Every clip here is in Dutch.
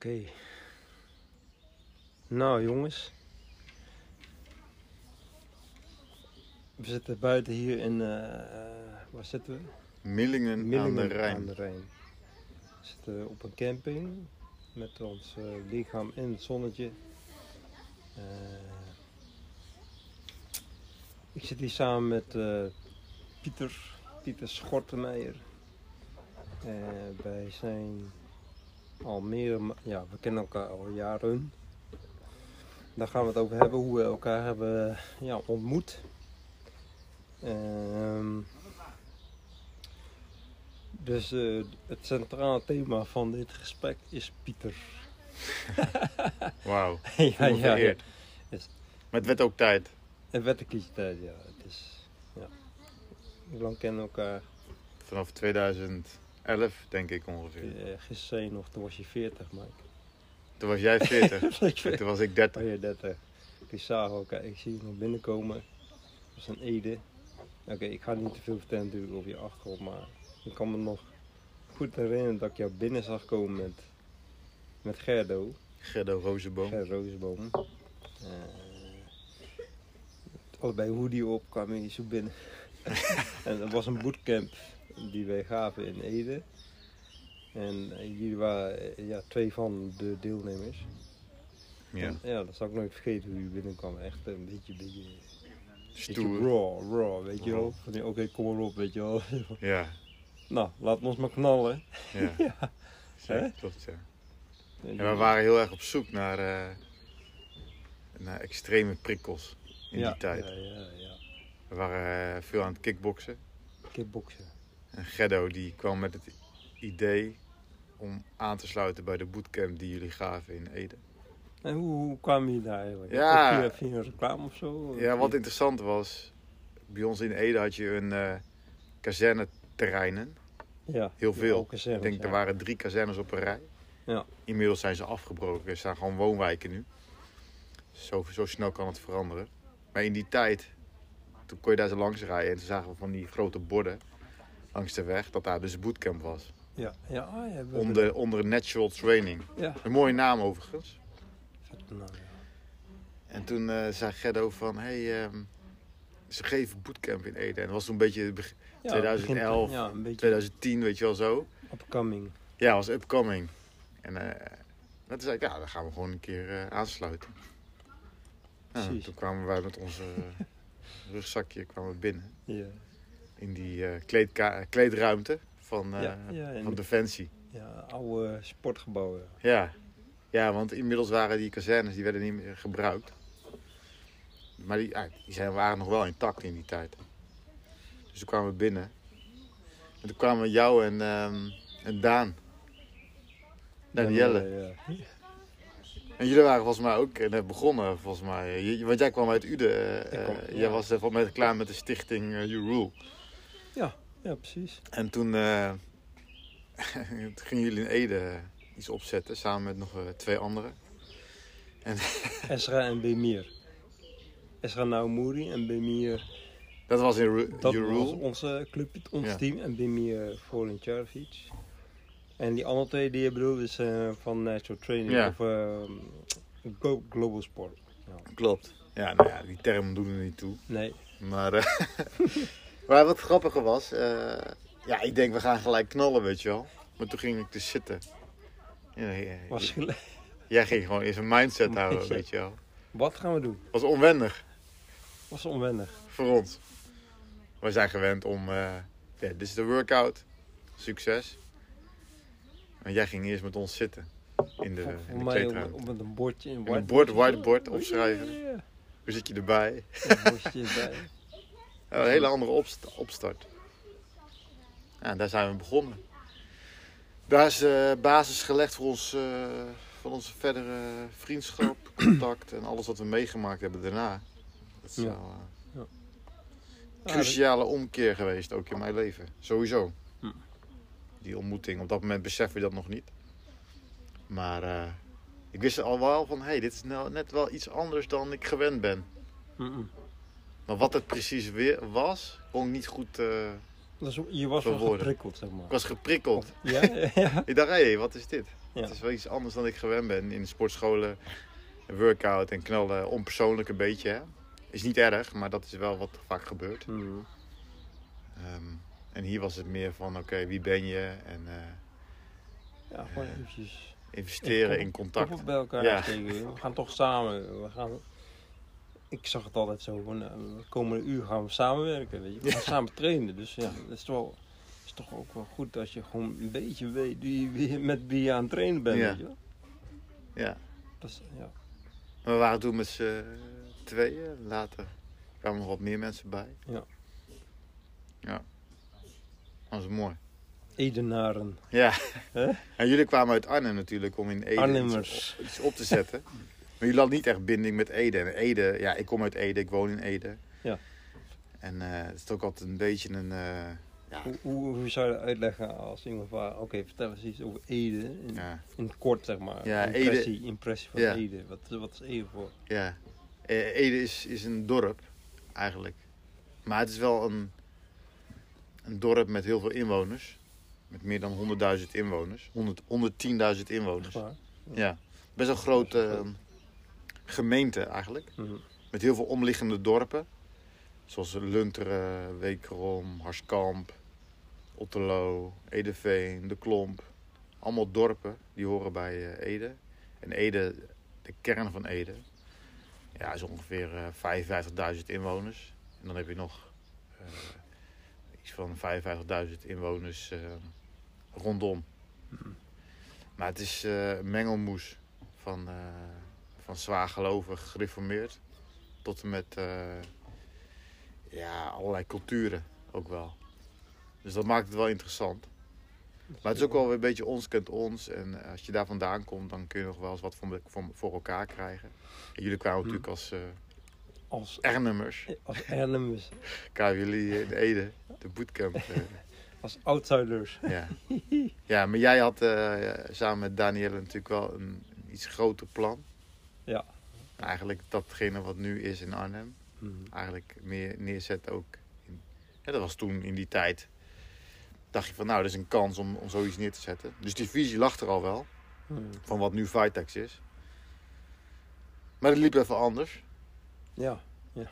Oké. Nou jongens. We zitten buiten hier in, eh, waar zitten we? Millingen, aan de Rijn. aan de Rijn. We zitten op een camping met ons eh, lichaam in het zonnetje. Ik zit hier samen met Pieter, Pieter Schortemeijer. Wij zijn al meer, ja, we kennen elkaar al jaren. Daar gaan we het over hebben, hoe we elkaar hebben ja, ontmoet. Ehm, dus eh, het centrale thema van dit gesprek is Pieter. Wauw. ja, vereerd. Is- Maar het werd ook tijd. Het werd een kiestijd, ja. Het is, ja. Hoe lang kennen we elkaar? Vanaf 2011 denk ik ongeveer. Gisteren zei je nog, toen was je 40, Mike. Toen was jij 40. ik en vind- toen was ik 30. Oh ja, 30. Ik zag elkaar, ik zie je nog binnenkomen. Dat was een Ede. Oké, ik ga niet te veel vertellen natuurlijk over je achtergrond, maar ik kan me nog goed herinneren dat ik jou binnen zag komen met, met Gerdo. Gerdo Rozenboom. Ger Rozenboom. Eh, allebei hoodie op, kwamen hier zo binnen. en dat was een bootcamp die wij gaven in Ede. En jullie waren ja, twee van de deelnemers. Ja. En, ja, dat zal ik nooit vergeten hoe jullie binnenkwamen. Echt een beetje, beetje, beetje Stoer. raw, raw, weet je wel. Van Oké, kom maar op, weet je wel. Ja. nou, laten we ons maar knallen. Ja. Ja. Zeker, klopt, ja. En we waren heel erg op zoek naar, eh, naar extreme prikkels in ja, die tijd. Ja, ja, ja. We waren eh, veel aan het kickboksen. Kickboksen. En Geddo die kwam met het idee om aan te sluiten bij de bootcamp die jullie gaven in Ede. En hoe, hoe kwamen jullie daar eigenlijk? Ja. Via, via een reclame of zo? Ja, wat interessant was, bij ons in Ede had je een eh kazerneterreinen. Ja, heel veel. kazernes, Ik denk ja. er waren drie kazernes op een rij. Ja. Inmiddels zijn ze afgebroken. Er staan gewoon woonwijken nu. Zo, zo snel kan het veranderen. Maar in die tijd, toen kon je daar zo langs rijden. En toen zagen we van die grote borden langs de weg. Dat daar dus bootcamp was. Ja, ja, ja we Onder, onder Natural Training. Ja, Een mooie naam overigens. naam, ja. En toen eh, zei Geddo van, hé, hey, ehm, ze geven bootcamp in Ede. En dat was toen een beetje het begin- Ja, 2011, begint, ja, een beetje 2010, weet je wel zo. upcoming. Ja, was upcoming. En eh, toen zei ik, ja, dan gaan we gewoon een keer eh, aansluiten. Precies. toen kwamen wij met onze rugzakje kwamen we binnen. Ja, In die eh, kleedka- kleedruimte van, eh, van Defensie. ja, oude sportgebouwen. Ja. ja, want inmiddels waren die kazernes, die werden niet meer gebruikt. Maar die, ja, die zijn, waren nog wel intact in die tijd. Dus toen kwamen we binnen. En toen kwamen jou en, ehm, en Daan. Danielle. Ja, ja. En jullie waren volgens mij ook net begonnen, volgens mij. Want jij kwam uit Uden. eh, eh. Jij was volgens mij klaar met de stichting eh, You Rule. Ja, precies. En toen, eh, gingen jullie in Ede iets opzetten, samen met nog eh, twee anderen. Esra en Bemir. Esra Naumuri en Bemir. Dat was in Ru- Dat You was Rule. onze club, ons Ja. team. En Bemir Volunteerovic. En die andere twee die je bedoelt is eh, van Natural Training Ja. of Go- Global Sport. Klopt. Ja, nou ja, die term doen er niet toe. Nee, Maar, eh, maar wat grappiger was, eh, ja, ik denk we gaan gelijk knallen, weet je wel. Maar toen ging ik dus zitten. Ja, ja, was Jij ging gewoon in zijn mindset houden, weet je wel. Wat gaan we doen? was onwennig. Was onwennig. voor ons. We zijn gewend om, eh, ja, dit is de workout, succes. En jij ging eerst met ons zitten in de, in de kleedruimte. op met een bordje. Een een whiteboard bord, whiteboard opschrijven. Hoe zit je erbij? Een bordje erbij. Ja, een hele andere opst- opstart. Ja, daar zijn we begonnen. Daar is de basis gelegd voor ons, eh, voor onze verdere vriendschap, contact en alles wat we meegemaakt hebben daarna. Dat is Ja. wel, eh, Ja, dat- cruciale omkeer geweest, ook in mijn leven. Sowieso. Hm. Die ontmoeting, op dat moment beseffen we dat nog niet. Maar eh, ik wist al wel van, hé, hey, dit is nou net wel iets anders dan ik gewend ben. Mm-mm. Maar wat het precies weer was, kon ik niet goed, eh, Dus je was wel geprikkeld, zeg maar. Ik was geprikkeld. Ja, ja. Ik dacht, hé, wat is dit? Ja. Het is wel iets anders dan ik gewend ben in sportscholen. Een workout en knallen, onpersoonlijk een beetje. Hè? Is niet erg, maar dat is wel wat vaak gebeurt. Mhm. Ehm, en hier was het meer van, oké, wie ben je? En eh, Ja, gewoon eventjes investeren Ja, in contact. koppen bij elkaar Ja. steken. We gaan toch samen. We gaan, ik zag het altijd zo van, de komende uur gaan we samenwerken. Weet je? We gaan samen trainen. Dus ja, dat is toch, is toch ook wel goed als je gewoon een beetje weet wie, wie, met wie je aan het trainen bent. Ja. Weet je? wel. Ja. Dat is, ja. We waren toen met z'n tweeën. Later kwamen nog wat meer mensen bij. Ja. Ja. Dat was mooi. Edenaren. Ja. En jullie kwamen uit Arnhem natuurlijk om in Ede iets Arnhemmers. op, iets op te zetten. maar jullie hadden niet echt binding met Ede. En Ede, ja, ik kom uit Ede, ik woon in Ede. Ja. En eh, het is ook altijd een beetje een... eh, ja, Hoe, hoe, hoe zou je dat uitleggen als iemand vraagt, oké, vertel eens iets over Ede. In, ja, in het kort, zeg maar. Ja, impressie, impressie van Ja. Ede. Wat, wat is Ede voor? ja. Eh, Ede is, is een dorp, eigenlijk. Maar het is wel een, een dorp met heel veel inwoners. Met meer dan 100.000 inwoners. 100 110.000 inwoners. Ja. Best een grote gemeente eigenlijk. Mhm. Met heel veel omliggende dorpen. Zoals Lunteren, Wekerom, Harskamp, Otterlo, Edeveen, De Klomp. Allemaal dorpen die horen bij eh, Ede. En Ede, de kern van Ede, ja, is ongeveer eh 55.000 inwoners. En dan heb je nog eh, iets van 55.000 inwoners eh, rondom. Maar het is eh, een mengelmoes van, eh, van zwaar gelovig gereformeerd tot en met eh, ja, allerlei culturen ook wel. Dus dat maakt het wel interessant. Maar het is ook wel weer een beetje ons kent ons. En eh, als je daar vandaan komt, dan kun je nog wel eens wat voor, voor, voor elkaar krijgen. En jullie kwamen Hm. natuurlijk als eh Als, Ernemers. als Ernemers, Kwamen jullie in Ede, de bootcamp. als outsiders. ja. ja, maar jij had samen met Danielle natuurlijk wel een, een iets groter plan. Eigenlijk datgene wat nu is in Arnhem. Mhm. eigenlijk meer neerzetten ook. In, ja, dat was toen in die tijd. Dacht je van nou, dat is een kans om, om zoiets neer te zetten. Dus die visie lag er al wel. Mhm. Van wat nu Vitex is. Maar het liep even anders. Ja, ja.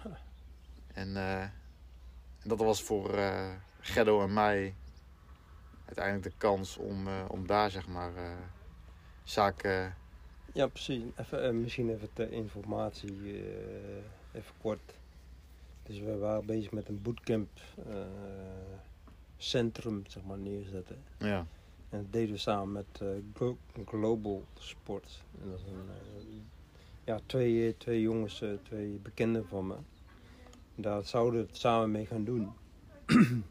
En, eh, en dat was voor Geddo en mij uiteindelijk de kans om, eh, om daar zeg maar zaken... ja, precies. Even, eh, misschien even ter informatie, eh, even kort. Dus we waren bezig met een bootcamp eh, centrum, zeg maar, neerzetten. Ja, En dat deden we samen met Glo- Global Sport. En dat is een, ja, twee, twee jongens, twee bekenden van me. Daar zouden we het samen mee gaan doen.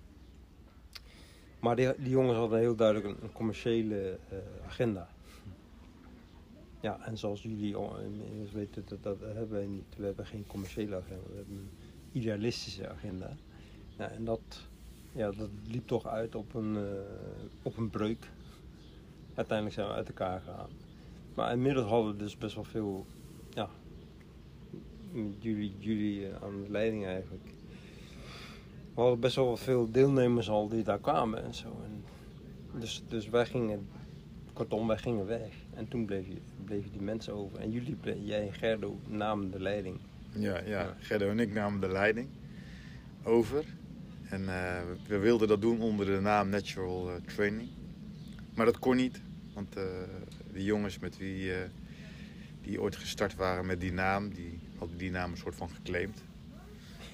maar die, die jongens hadden heel duidelijk een, een commerciële agenda. Ja, en zoals jullie al inmiddels weten, dat, dat hebben wij niet. We hebben geen commerciële agenda, we hebben een idealistische agenda. En dat, ja, dat liep toch uit op een, eh, op een breuk. Uiteindelijk zijn we uit elkaar gegaan. Maar inmiddels hadden we dus best wel veel, ja, jullie, jullie eh, aan de leiding eigenlijk. We hadden best wel veel deelnemers al die daar kwamen en zo. En dus, dus wij gingen, kortom, wij gingen weg. En toen bleef je, bleven die mensen over. En jullie, jij en Gerdo, namen de leiding. ja, ja. Gerdo en ik namen de leiding over. En eh, we wilden dat doen onder de naam Natural eh, Training. Maar dat kon niet. Want eh, de jongens met wie die ooit gestart waren met die naam, die hadden die naam een soort van geclaimd.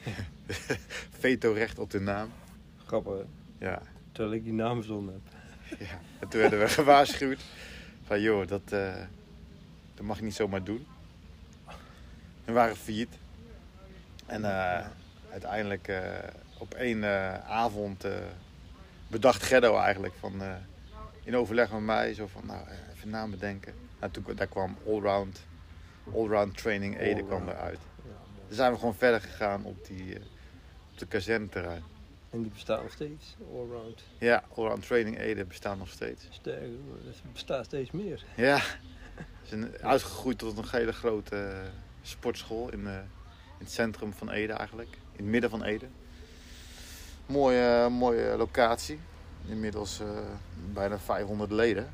Veto-recht op de naam. Grappig? Ja. terwijl ik die naam verzonnen heb. ja. En toen werden we gewaarschuwd van joh, dat, eh, dat mag je niet zomaar doen. We waren failliet. En eh, uiteindelijk eh, op één avond bedacht Geddo eigenlijk van, in overleg met mij zo van nou, even naam bedenken. En toen daar kwam Allround, Allround Training Ede kwam Allround. eruit. Zijn we gewoon verder gegaan op, die, op de kazerneterrein. En die bestaat nog steeds, allround. Ja, Allround Training Ede bestaat nog steeds. Sterker, er bestaat steeds meer. Ja, het is een, uitgegroeid tot een hele grote eh, sportschool in, eh, in het centrum van Ede eigenlijk. In het midden van Ede. Mooie, mooie locatie. Inmiddels eh, bijna 500 leden.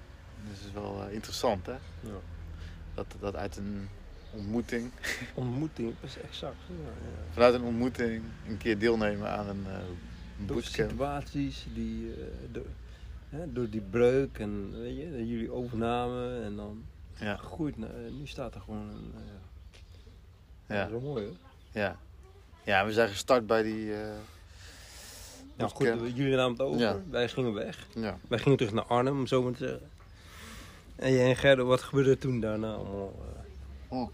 Dus dat is wel interessant, hè? Ja. Dat, dat uit een ontmoeting, Ontmoeting, is exact. Ja, ja. vanuit een ontmoeting, een keer deelnemen aan een Door situaties die, eh, door, hè, door die breuk en weet je, jullie overnamen en dan Ja, groeit. eh, nu staat er gewoon een. eh, ja. ja, Dat is wel mooi hoor. ja. Ja, we zijn gestart bij die eh Ja, goed, jullie namen het over. Ja. Wij gingen weg. Ja. Wij gingen terug naar Arnhem, om zo maar te zeggen. En jij en Gerdo, wat gebeurde toen daarna allemaal? eh?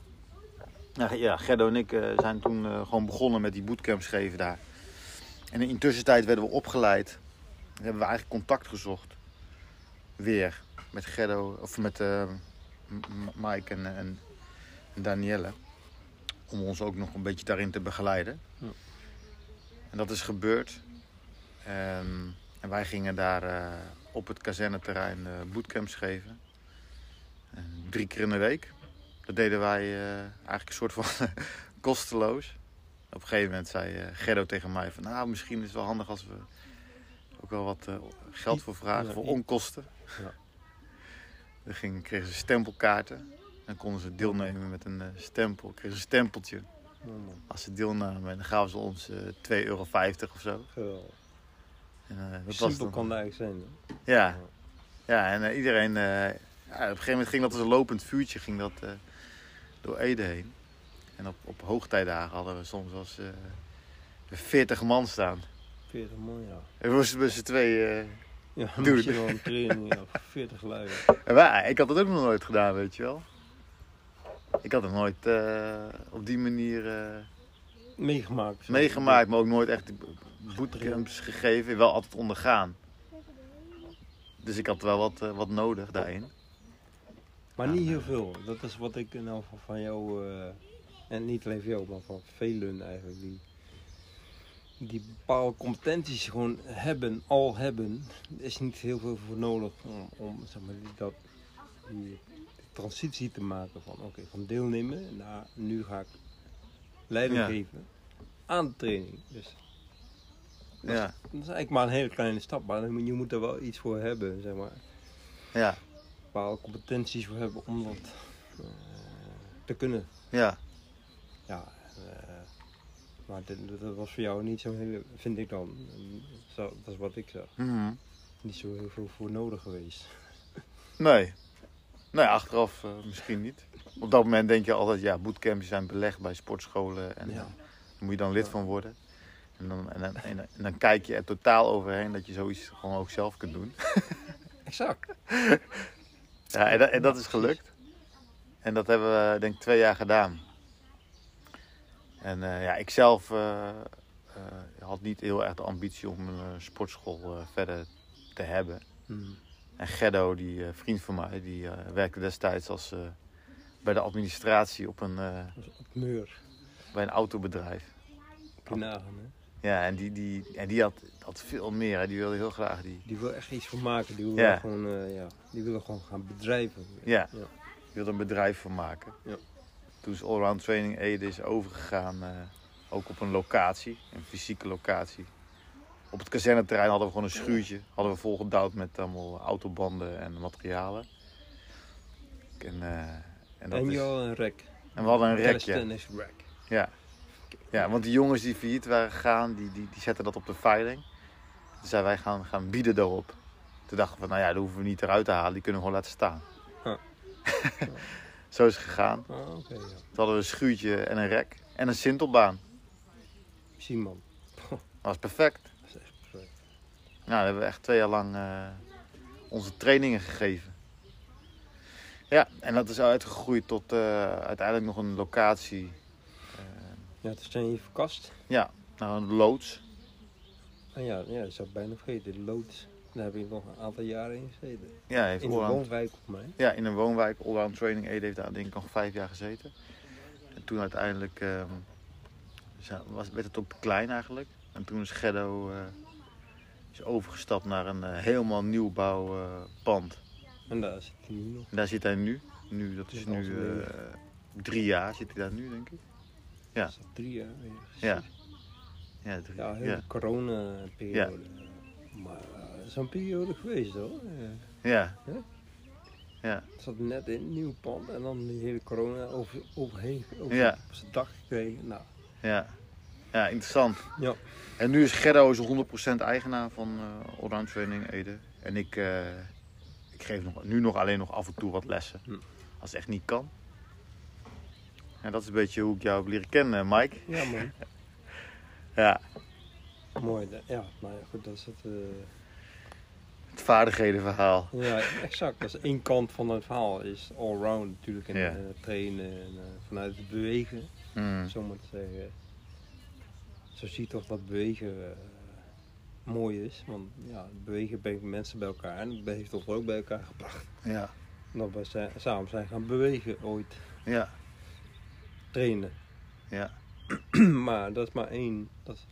Ja, ja, Gerdo en ik zijn toen gewoon begonnen met die bootcamps geven daar. En in de tussentijd werden we opgeleid. En hebben we eigenlijk contact gezocht. Weer. Met Gerdo, of met M- Mike en, en, en Danielle. Om ons ook nog een beetje daarin te begeleiden. Ja. En dat is gebeurd. Ehm, en wij gingen daar eh, op het kazerneterrein eh bootcamps geven. En drie keer in de week. Dat deden wij eigenlijk een soort van kosteloos. Op een gegeven moment zei eh Gerdo tegen mij van... Nou, misschien is het wel handig als we ook wel wat eh, geld voor vragen. Voor onkosten. Ja. Dan ging, kregen ze stempelkaarten. Dan konden ze deelnemen met een eh, stempel. Kregen ze een stempeltje als ze deelnamen. En dan gaven ze ons eh 2,50 euro of zo. geweldig. En, dat was Simpel dan- kan het eigenlijk zijn. hè? Ja, ja en iedereen... ja, op een gegeven moment ging dat als een lopend vuurtje ging dat, door Ede heen. En op, op hoogtijdagen hadden we soms als eh 40 man staan. 40 man, ja. En we moesten met z'n twee... eh, Ja, Dude. moest je wel een training ja, voor 40 luiden. en wij- ik had dat ook nog nooit gedaan, weet je wel. Ik had het nooit eh, op die manier eh, Meegemaakt. meegemaakt, maar ook nooit echt bootcamps gegeven. Wel altijd ondergaan. Dus ik had wel wat, wat nodig daarin. Maar niet heel veel. Dat is wat ik nou van, van jou, en niet alleen van jou, maar van velen eigenlijk, die, die bepaalde competenties gewoon hebben, al hebben. Er is niet heel veel voor nodig om, om zeg maar, die, dat, die, transitie te maken van, oké, van deelnemen naar nu ga ik leiding Ja. geven aan de training. Dus Ja, dat is eigenlijk maar een hele kleine stap, maar je moet er wel iets voor hebben, zeg maar. ja, bepaalde competenties voor hebben om dat eh, te kunnen. ja. Ja, eh, maar dit, dat was voor jou niet zo heel, vind ik dan. Dat is wat ik zag. Mhm. Niet zo heel veel voor nodig geweest. Nee. Nee, achteraf eh, misschien niet. Op dat moment denk je altijd, ja, bootcamps zijn belegd bij sportscholen en Ja. eh, daar moet je dan lid van worden. En dan, en, dan, en, dan- en dan kijk je er totaal overheen dat je zoiets gewoon ook zelf kunt doen. Exact. Ja, en, dat, en dat is gelukt. En dat hebben we denk ik twee jaar gedaan. En eh, ja, ik zelf eh, eh, had niet heel erg de ambitie om een sportschool verder te hebben. Hmm. En Gerdo, die vriend van mij, die werkte destijds als, bij de administratie op een, op Meur. bij een autobedrijf. Nagaan, hè? Ja, en die, die, en die had, had veel meer. Hè. Die wilde heel graag die, Die wil echt iets van maken. Die wil Ja. gewoon, ja, die wil gewoon gaan bedrijven. Ja. ja. die wilde een bedrijf van maken. Ja. Toen is Allround Training Ede is overgegaan, eh, ook op een locatie, een fysieke locatie. Op het kazerneterrein hadden we gewoon een schuurtje. Hadden we volgedouwd met allemaal autobanden en materialen. En, eh, en, dat En is- jou een rek. en we hadden een rekje. Calisthenics rack. Ja. ja, want die jongens die failliet waren gegaan, die, die, die zetten dat op de veiling. Toen zeiden wij gaan, gaan bieden daarop. Toen dachten we van, nou ja, dat hoeven we niet eruit te halen, die kunnen we gewoon laten staan. Ja. Zo is het gegaan. Ah, oké, ja. Toen hadden we een schuurtje en een rek en een sintelbaan. Simon. Dat was perfect. Dat is echt perfect. Nou, dan hebben we echt twee jaar lang eh, onze trainingen gegeven. Ja, en dat is uitgegroeid tot eh, uiteindelijk nog een locatie. eh, Ja, toen zijn je verkast. ja, nou, een loods. Ah ja, ja, dat zou ik bijna vergeten. De loods. Daar heb ik nog een aantal jaren in gezeten. Ja, heeft In Allround- woonwijk op mij. Ja, in een woonwijk. Allround Training Aid heeft daar denk ik nog vijf jaar gezeten. En toen uiteindelijk za- was, werd het ook klein eigenlijk. En toen is Geddo eh, is overgestapt naar een eh, helemaal nieuwbouw eh, pand. En daar zit hij nu nog. En daar zit hij nu. nu dat is nu eh, drie jaar zit hij daar nu denk ik. Ja. Dat is al drie jaar weer. Ja. Ja, drie- Ja, heel ja. de corona-periode. Maar uh, zo'n periode geweest hoor. Eh, ja. Ja? Ja. Het zat net in een nieuw pand en dan die hele corona over, overheen over Ja. op zijn dak gekregen. Nou, Ja. ja, interessant. Ja. En nu is Gerdo is 100% eigenaar van eh Allround Training Ede. En ik, eh, ik geef nog, nu nog alleen nog af en toe wat lessen. Hm. Als het echt niet kan. En dat is een beetje hoe ik jou heb leren kennen, Mike. ja man, Ja, mooi. Ja, nou ja, goed, dat is het. eh, het vaardighedenverhaal. ja, exact. Dat is één kant van het verhaal. Is allround natuurlijk. En Ja. eh, trainen en eh, vanuit het bewegen. Hmm. Zo maar te zeggen. Zo zie je toch dat bewegen eh, mooi is. Want ja, bewegen brengt mensen bij elkaar. En dat heeft ons ook bij elkaar gebracht. Ja, Dat we zijn, samen zijn gaan bewegen ooit. ja, Trainen. ja. maar dat is maar één. Dat is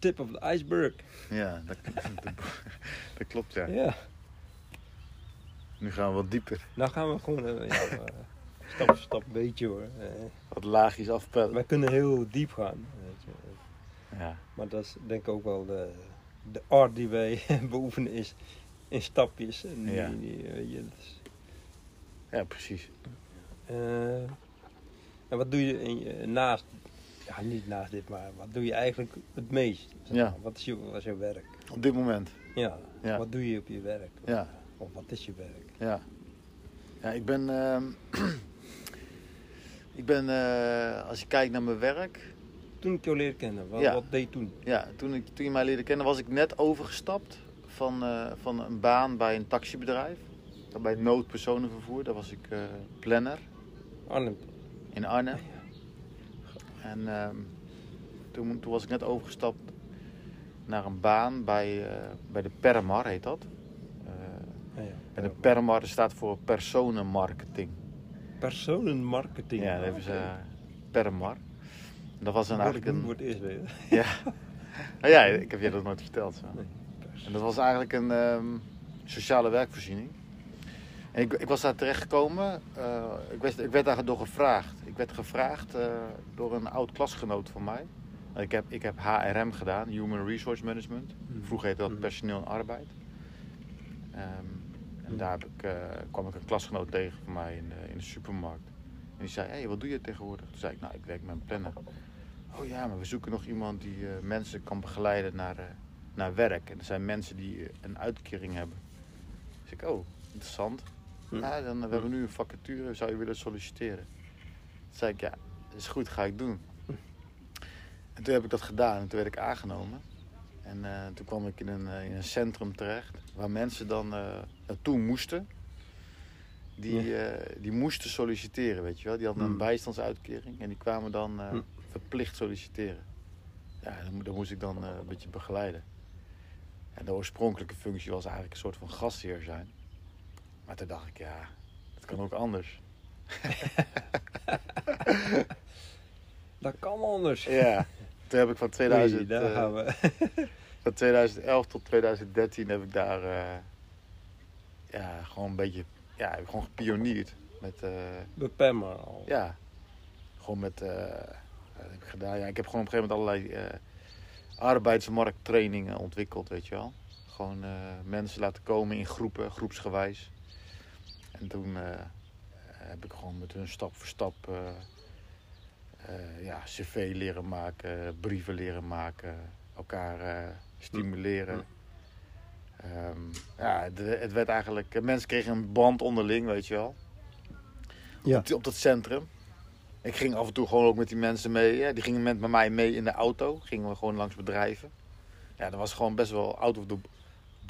tip of the iceberg. Ja, dat, dat, dat klopt ja. Ja. Nu gaan we wat dieper. Nou gaan we gewoon ja, eh, stap voor stap een beetje hoor. Eh, Wat laagjes afpellen. wij kunnen heel diep gaan. weet je. Ja, Maar dat is denk ik ook wel de, de art die wij beoefenen is in stapjes. En die- Ja. die, weet je, ja precies. en wat doe je in je, naast, ja niet naast dit, maar wat doe je eigenlijk het meest? Zeg Ja. maar. Wat is, je, wat is jouw werk? Op dit moment. Ja. Ja. Wat doe je op je werk? Ja. Of wat is je werk? Ja. Ja, ik ben. ehm, ik ben, eh, als je kijkt naar mijn werk. Toen ik jou leerde kennen, wat, Ja. wat deed je toen? Ja, toen, ik, toen je mij leerde kennen, was ik net overgestapt van, eh, van een baan bij een taxibedrijf. Bij noodpersonenvervoer. Daar was ik eh, planner Arnhem. in Arnhem. En ehm, toen, toen was ik net overgestapt naar een baan bij, eh, bij de Permar, heet dat. Eh, Ja, ja. en de Permar staat voor personenmarketing. Personenmarketing. Ja, dat hebben ze eh, Permar. Dat was ik eigenlijk een... het eerst weer. Ja. Nou ja, ik heb je dat nooit verteld. Zo. Nee, En dat was eigenlijk een ehm, sociale werkvoorziening. En ik, ik was daar terechtgekomen. eh ik, werd, ik werd daar door gevraagd. Ik werd gevraagd eh, door een oud klasgenoot van mij. Ik heb, ik heb HRM gedaan, Human Resource Management. Mhm. Vroeger heette dat Mhm. personeel en arbeid. Ehm, en daar heb ik, eh, kwam ik een klasgenoot tegen van mij in de, in de supermarkt. En die zei, hey, wat doe je tegenwoordig? Toen zei ik, nou, ik werk met een planner. Oh ja, maar we zoeken nog iemand die eh, mensen kan begeleiden naar, naar werk. En er zijn mensen die een uitkering hebben. Dus ik, oh, interessant. Hm. Ja, dan, we hebben nu een vacature, zou je willen solliciteren? Toen zei ik, ja, is goed, ga ik doen. En toen heb ik dat gedaan en toen werd ik aangenomen. En eh, toen kwam ik in een, eh, in een centrum terecht waar mensen dan eh, naartoe moesten. Die, die moesten solliciteren, weet je wel. Die hadden een Hmm. bijstandsuitkering en die kwamen dan Hmm. verplicht solliciteren. Ja, dan, dan moest ik dan een beetje begeleiden. En de oorspronkelijke functie was eigenlijk een soort van gastheer zijn. Maar toen dacht ik, ja, dat kan ook anders. Dat kan anders. Ja, toen heb ik van 2000, Oei, daar eh, gaan we. van 2011 tot 2013 heb ik daar eh, ja, gewoon een beetje ja, heb ik gewoon gepionierd. Met, eh, Beperk maar al. ja, gewoon met, eh, wat heb ik gedaan? Ja, ik heb gewoon op een gegeven moment allerlei eh, arbeidsmarkttrainingen ontwikkeld, weet je wel. Gewoon eh, mensen laten komen in groepen, groepsgewijs. En toen eh, heb ik gewoon met hun stap voor stap eh, eh, ja, cv leren maken, brieven leren maken, elkaar eh, stimuleren. Ehm, ja, het, het werd eigenlijk, mensen kregen een band onderling, weet je wel. Ja. Op, op dat centrum. Ik ging af en toe gewoon ook met die mensen mee. Ja, die gingen met mij mee in de auto. Gingen we gewoon langs bedrijven. Ja, dat was gewoon best wel out of the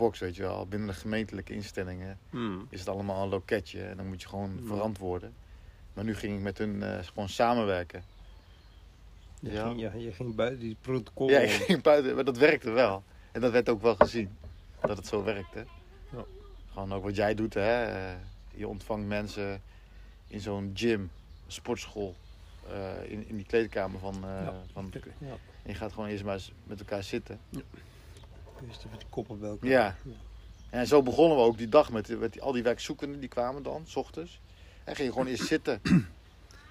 box, weet je wel. Binnen de gemeentelijke instellingen Hmm. is het allemaal een loketje. En dan moet je gewoon Hmm. verantwoorden. Maar nu ging ik met hun eh, gewoon samenwerken. Je, Ja. ging, ja, je ging buiten die protocol. Ja, ik ging buiten, maar dat werkte wel. En dat werd ook wel gezien. Dat het zo werkte. Ja. Gewoon ook wat jij doet, hè. eh, Je ontvangt mensen in zo'n gym, sportschool. eh, in, in die kleedkamer van, eh, Ja. van... Ja. En je gaat gewoon eerst maar eens met elkaar zitten. Eerst even de koppen bij elkaar. Ja. En zo begonnen we ook die dag met, met die, al die werkzoekenden. Die kwamen dan, s ochtends. En gingen gewoon eerst zitten.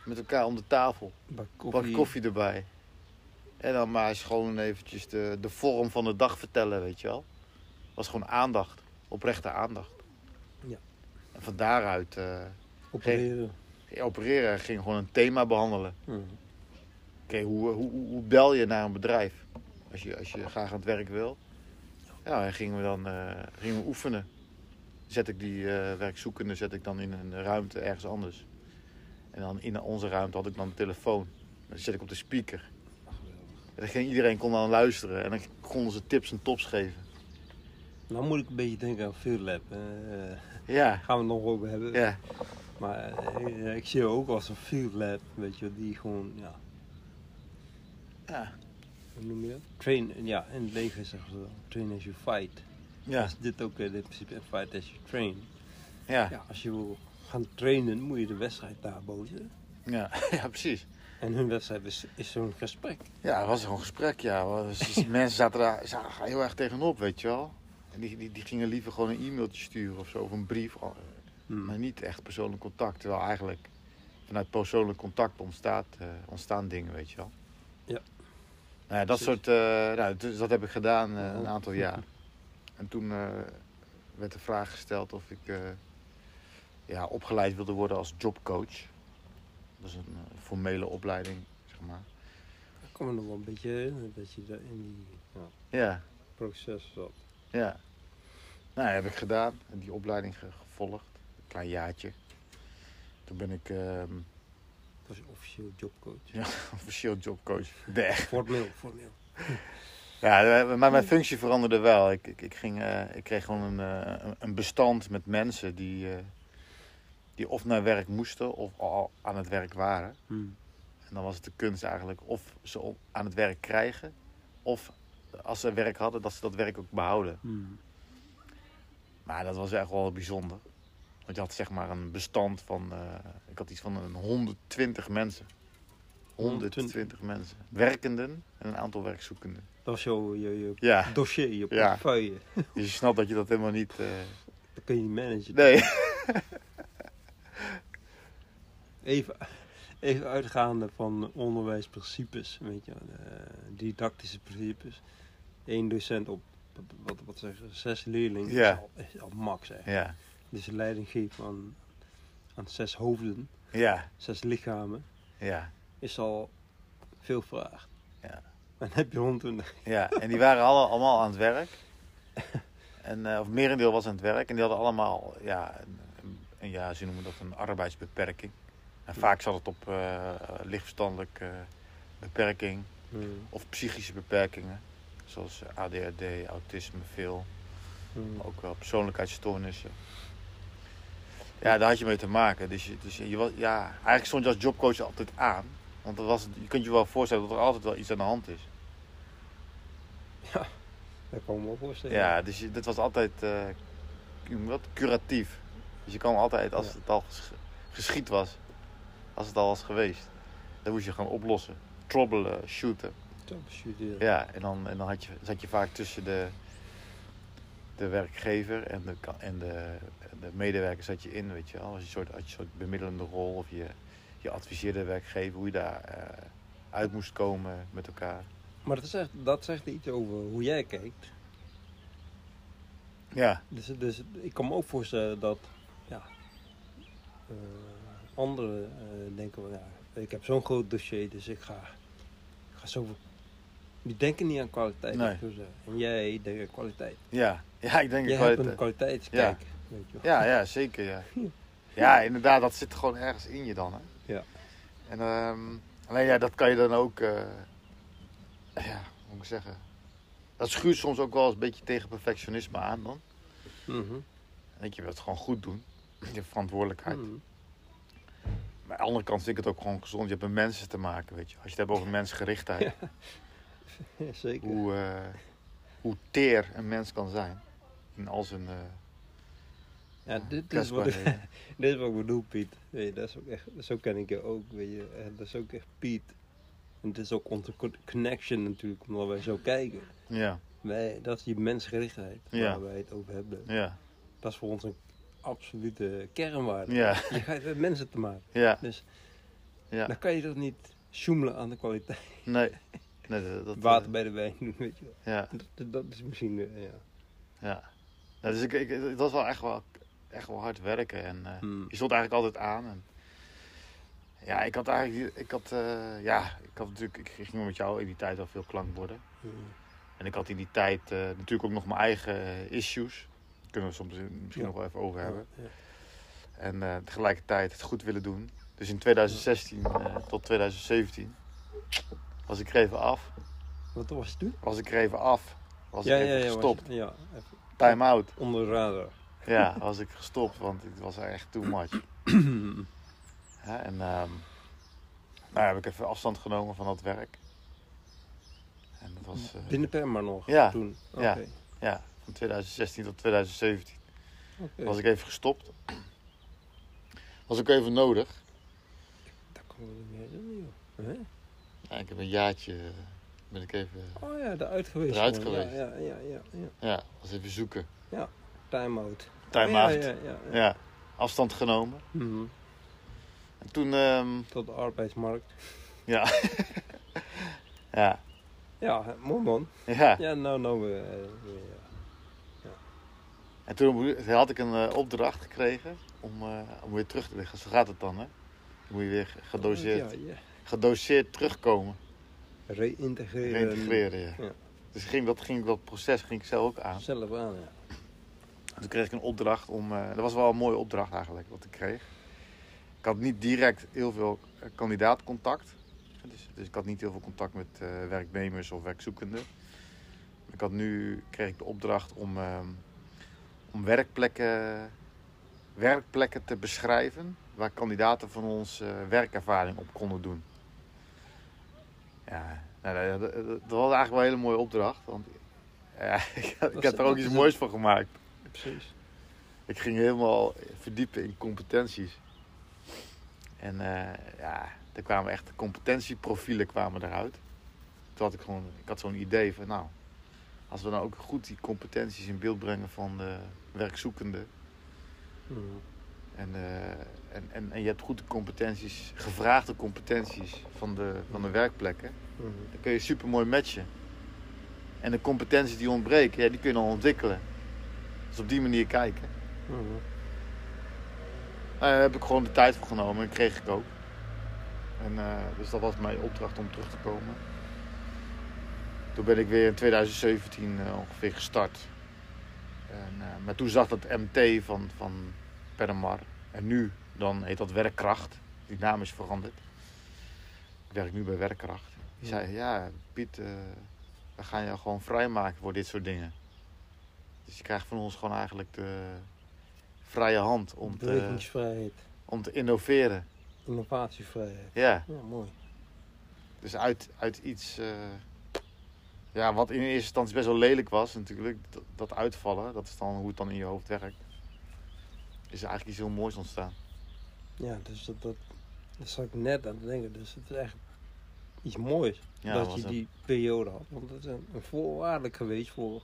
Met elkaar om de tafel. Bak Bak koffie. koffie erbij. En dan maar eens gewoon eventjes de, de vorm van de dag vertellen, weet je wel. was gewoon aandacht. Oprechte aandacht. Ja. En van daaruit eh, Opereren. opereren. en ging gewoon een thema behandelen. Oké, hoe, hoe, hoe bel je naar een bedrijf? Als je, als je graag aan het werk wil. Ja, en gingen we dan eh, gingen we oefenen. Zet ik die eh, werkzoekende zet ik dan in een ruimte ergens anders. En dan in onze ruimte had ik dan een telefoon. Dan zet ik op de speaker. En dan ging, iedereen kon dan luisteren. En dan konden ze tips en tops geven. Nou moet ik een beetje denken aan Field Lab. eh, Ja, gaan we het nog over hebben. ja, Maar ik zie ook als een Field Lab, weet je, die gewoon, ja, ja, hoe noem je dat? Train, ja, in het leger zeggen ze wel, train as you fight. ja, Dus dit ook eh, in principe een fight as you train. ja, Ja, als je wil gaan trainen, moet je de wedstrijd daar boven. ja, ja, precies. En hun wedstrijd is, is zo'n gesprek. Ja, het was een gesprek, ja. Mensen zaten daar zaten heel erg tegenop, weet je wel. En die, die, die gingen liever gewoon een e-mailtje sturen of zo, of een brief. oh, Hmm. Maar niet echt persoonlijk contact. Terwijl eigenlijk vanuit persoonlijk contact ontstaat, eh, ontstaan dingen, weet je wel. Ja. Nou ja, dat soort, eh, nou, dus dat heb ik gedaan eh, een aantal jaar. En toen eh, werd de vraag gesteld of ik ja, opgeleid wilde worden als jobcoach. Dat is een formele opleiding, zeg maar. Ik kan me nog wel een beetje herinneren dat je in die ja, Ja, proces zat. ja. Nou, heb ik gedaan. Die opleiding ge- gevolgd. Een klein jaartje. Toen ben ik ehm Dat was officieel jobcoach. Ja. officieel jobcoach. Formeel, formeel. Ja, maar mijn functie veranderde wel. Ik, ik, ik, ging, eh, ik kreeg gewoon een, eh, een- een bestand met mensen die, eh, die of naar werk moesten of al aan het werk waren. Hmm. En dan was het de kunst eigenlijk of ze aan het werk krijgen, of als ze werk hadden, dat ze dat werk ook behouden. Hmm. Maar dat was echt wel bijzonder. Want je had zeg maar een bestand van, eh, ik had iets van een 120 mensen. 120 mensen. Werkenden en een aantal werkzoekenden. Dat was jouw je, je Ja, dossier, je Ja. portefeuille. dus je snapt dat je dat helemaal niet... eh, Dat kun je niet managen. Nee. Even, even uitgaande van onderwijsprincipes, weet je, eh, didactische principes. Eén docent op, wat, wat zeggen ze, zes leerlingen Ja. is, al, is al max. Ja, Dus leiding geeft aan, aan zes hoofden, ja, zes lichamen, ja, is al veel vraag. Ja. En dan heb je 120. ja. En die waren alle, allemaal aan het werk. En, eh, of merendeel was aan het werk. En die hadden allemaal, ja, een, een- ja ze noemen dat een arbeidsbeperking. En vaak zat het op eh lichtverstandelijke beperking Hmm. of psychische beperkingen. Zoals ADHD, autisme, veel. Hmm. Ook wel persoonlijkheidsstoornissen. Ja, daar had je mee te maken. Dus, je, dus je was, ja, eigenlijk stond je als jobcoach altijd aan. Want dat was, je kunt je wel voorstellen dat er altijd wel iets aan de hand is. Dat kan ik me wel voorstellen. Ja, dus je, dit was altijd eh, je dat? curatief. Dus je kan altijd, als Ja. het al ges- geschied was, als het al was geweest, dan moest je gewoon oplossen. Troubelen, shooten. Troubleshooten, Ja, en dan, en dan had je, zat je vaak tussen de, de werkgever en de, en de, de medewerker zat je in, weet je wel. Als je een soort, had je een soort bemiddelende rol of je, je adviseerde de werkgever hoe je daar eh, uit moest komen met elkaar. Maar dat zegt, dat zegt iets over hoe jij kijkt. Ja, Dus, dus ik kan me ook voorstellen dat ja, eh, anderen eh, denken, van, ja, ik heb zo'n groot dossier, dus ik ga, ik ga zoveel... Die denken niet aan kwaliteit. Nee. En jij denkt aan kwaliteit. ja, ja, ik denk Jij ik wel. hebt een kwaliteitskijk. Weet je wel. Ja, ja, zeker, ja. Ja, inderdaad, dat zit gewoon ergens in je dan, hè. Ja. En ehm, alleen ja, dat kan je dan ook, eh, ja, hoe moet ik zeggen. Dat schuurt soms ook wel eens een beetje tegen perfectionisme aan dan. Dan denk je, wilt het gewoon goed doen. Je verantwoordelijkheid. Mhm. Maar aan de andere kant vind ik het ook gewoon gezond. Je hebt met mensen te maken, weet je. Als je het hebt over mensgerichtheid. Ja. Zeker. Hoe, eh, hoe teer een mens kan zijn. In al zijn eh Ja, dit is, wat ik, kwetsbaarheden. dit is wat ik bedoel, Piet. Weet je, dat is ook echt, zo ken ik je ook. Weet je. En dat is ook echt Piet. En het is ook onze co- connection natuurlijk, omdat wij zo kijken. Ja, Wij, dat is die mensgerichtheid waar Ja. wij het over hebben. ja, Dat is voor ons een absolute kernwaarde. ja, Je gaat met mensen te maken. ja, Dus ja. dan kan je toch niet sjoemelen aan de kwaliteit. Nee, Nee, dat, dat, water bij de wijn doen, weet je wel. Ja, Dat, dat is misschien, eh, ja. ja. Nou, dus ik, ik, het was wel echt wel, echt wel hard werken. En eh, Hmm. je stond eigenlijk altijd aan. En, ja, ik had eigenlijk, ik had, eh, ja, ik had natuurlijk, ik ging met jou in die tijd al veel klankborden. Hmm. En ik had in die tijd eh, natuurlijk ook nog mijn eigen eh, issues. Daar kunnen we soms misschien Ja. nog wel even over hebben. Ja. En eh, tegelijkertijd het goed willen doen. Dus in 2016 eh, tot 2017 was ik er even af. Wat was het toen? Was ik er even af. Was ja, ik even ja, ja, gestopt. Ja, even Time out. onder de radar. Ja, was ik gestopt, want het was echt too much. Ja, en ehm nou heb ik even afstand genomen van dat werk. En dat was eh, Binnen Perma nog Ja, toen? Ja. ja, van 2016 tot 2017 oké. was ik even gestopt. Was ook even nodig. Dat kan ik niet meer joh. Ja, ik heb een jaartje, ben ik even, Oh ja, eruit geweest. Eruit man. geweest. Ja, ja, ja, ja. ja. was even zoeken. Time-out. Time Oh, ja, out. Ja, ja, afstand genomen. Mhm. En toen, ehm, Tot de arbeidsmarkt. ja. ja, Ja, mooi man. ja. Ja, nou, nou, ja. En toen had ik een eh, opdracht gekregen om, eh, om weer terug te liggen. Zo gaat het dan, hè? Dan moet je weer gedoseerd, Ja, ja. Gedoseerd terugkomen. Reïntegreren. Reintegreren, ja. Ja. Dus ging dat, ging dat proces ging ik zelf ook aan. Zelf aan, ja. En toen kreeg ik een opdracht om... eh, dat was wel een mooie opdracht eigenlijk, wat ik kreeg. Ik had niet direct heel veel eh, kandidaatcontact. Dus, dus ik had niet heel veel contact met eh, werknemers of werkzoekenden. Ik had nu, kreeg ik de opdracht om, ehm, om werkplekken, werkplekken te beschrijven... waar kandidaten van ons werkervaring op konden doen. Ja, nou, dat, was eigenlijk wel een hele mooie opdracht. Want ja, ik, ik heb er ook iets is moois van gemaakt. Precies. Ik ging helemaal verdiepen in competenties. En eh, ja, er kwamen echt competentieprofielen kwamen eruit. Toen had ik gewoon, ik had zo'n idee van nou, als we nou ook goed die competenties in beeld brengen van de werkzoekende. Mhm. En, eh, en, en, en je hebt goede competenties, gevraagde competenties van de, van de werkplekken. Mhm. Dan kun je super mooi matchen. En de competenties die ontbreken, ja, die kun je dan ontwikkelen. Dus op die manier kijken. Mhm. Nou, daar heb ik gewoon de tijd voor genomen en kreeg ik ook. En, eh, dus dat was mijn opdracht om terug te komen. Toen ben ik weer in 2017 eh, ongeveer gestart. En, maar toen zag dat MT van, van Permar. En nu dan heet dat Werkkracht. Die naam is veranderd. Ik werk nu bij Werkkracht. Die zei, ja Piet, eh, we gaan je gewoon vrijmaken voor dit soort dingen. Dus je krijgt van ons gewoon eigenlijk de vrije hand om te, om te innoveren. Innovatievrijheid. Ja, Ja, mooi. dus uit, uit iets eh, ja, wat in eerste instantie best wel lelijk was natuurlijk, dat, dat uitvallen, dat is dan hoe het dan in je hoofd werkt, is er eigenlijk iets heel moois ontstaan. Ja, dus dat, dat, dat zat ik net aan het denken. Dus het is echt iets moois Ja, dat je een- die periode had. Want het is een, een voorwaardelijk geweest voor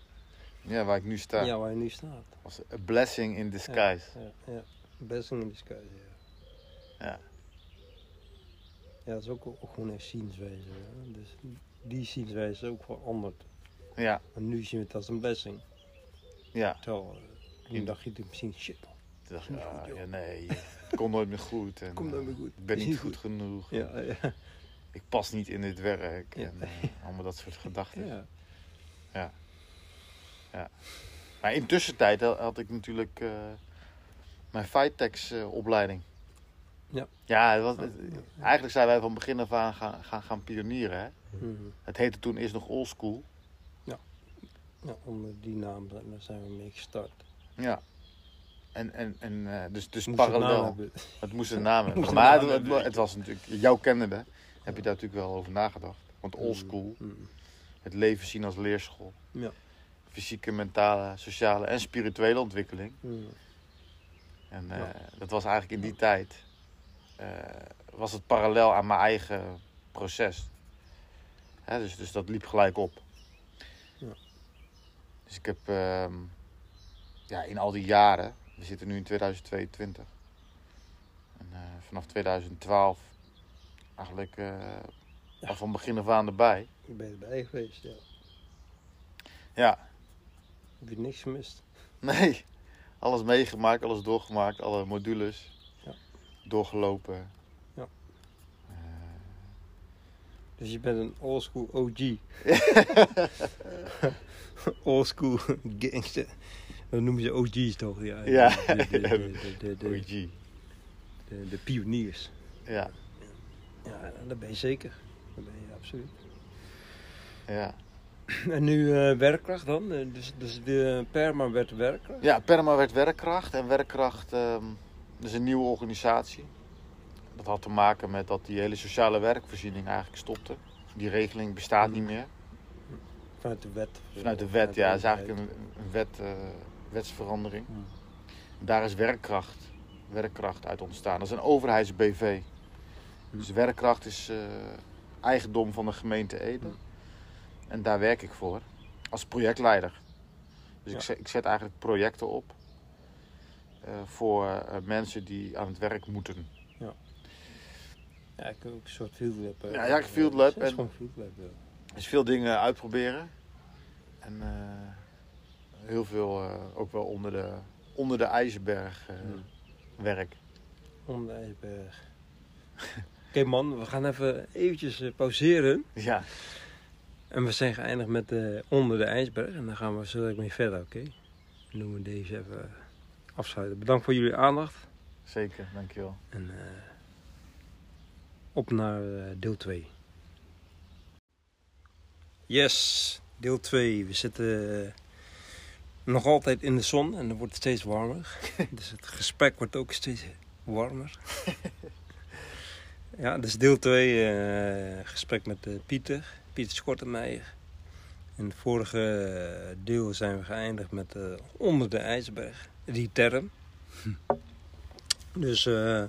ja, waar ik nu sta, ja. waar je nu staat. was a blessing in disguise. Ja, ja. Blessing in disguise, ja. Ja. Ja, dat is ook, ook gewoon een zienswijze. hè. Dus die zienswijze is ook veranderd. Ja, En nu zien we het als een blessing. ja. Terwijl, eh, toen In- dacht je misschien shit. man. Toen dacht ik, Niet goed, ah, ja, nee, het komt nooit meer goed. En, Komt nooit eh, meer goed. Ik ben niet niet goed goed. genoeg. Ja, ja. Ik pas niet in dit werk. Ja. En eh, allemaal dat soort gedachten. ja. Maar in tussentijd had ik natuurlijk eh, mijn Fightex eh, opleiding. Ja. Ja, was, Ja, ja. eigenlijk zijn wij van begin af aan gaan, gaan, gaan pionieren. Hè? Mhm. Het heette toen eerst nog oldschool. ja, onder die naam zijn we mee gestart. Ja. En, en, en eh, dus, dus Moest parallel. Het moest een naam hebben. Maar naam het, het, was natuurlijk, jouw kennende, heb je daar natuurlijk wel over nagedacht. Want oldschool, Mhm. het leven zien als leerschool. Ja. Fysieke, mentale, sociale en spirituele ontwikkeling. Mhm. En eh, Ja. dat was eigenlijk in die tijd, eh, was het parallel aan mijn eigen proces. Hè, dus, dus dat liep gelijk op. Ja. Dus ik heb ehm, ja, in al die jaren, we zitten nu in 2022. En eh, vanaf 2012 eigenlijk, eh, Ja, van begin af aan erbij. Ik ben erbij geweest, ja. Ja, Heb je niks gemist? nee. Alles meegemaakt, alles doorgemaakt, alle modules Ja. doorgelopen. Ja. Eh, Dus je bent een oldschool OG. oldschool gangster. Dat noemen ze OG's toch? Ja. Ja. De, de, de, de, OG. de- pioniers. Ja, Ja, dat ben je zeker. Dat ben je absoluut. ja. En nu eh, werkkracht dan? Eh, Dus, dus de perma werd werkkracht? ja, Perma werd werkkracht. En werkkracht ehm, is een nieuwe organisatie. Dat had te maken met dat die hele sociale werkvoorziening eigenlijk stopte. Die regeling bestaat niet meer. Vanuit de wet? Vanuit de wet, ja. Het is eigenlijk een, een wet, eh, wetsverandering. Daar is werkkracht, werkkracht uit ontstaan. Dat is een overheids-BV. Dus werkkracht is eh, eigendom van de gemeente Ede. En daar werk ik voor als projectleider. Dus ik, Ja. zet, ik zet eigenlijk projecten op eh, voor eh, mensen die aan het werk moeten. Ja, ik heb ook een soort field lab. eh, Ja, ja, field lab Het is en- gewoon field lab, ja. Dus veel dingen uitproberen. En heel veel eh, ook wel onder de, onder de ijzerberg eh, Hmm. werk. Om de ijsberg. Oké man, we gaan even eventjes eh, pauzeren. Ja, En we zijn geëindigd met eh, onder de ijsberg. En dan gaan we zo direct mee verder, oké? Dan doen we deze even afsluiten. Bedankt voor jullie aandacht. zeker. Dankjewel. En op naar deel 2. Yes, deel 2. We zitten nog altijd in de zon en dan wordt het steeds warmer. dus het gesprek wordt ook steeds warmer. ja, dus deel 2 gesprek met eh, Pieter, Pieter Schortenmeijer. In het vorige eh, deel zijn we geëindigd met eh, onder de ijsberg, die term. Dus eh,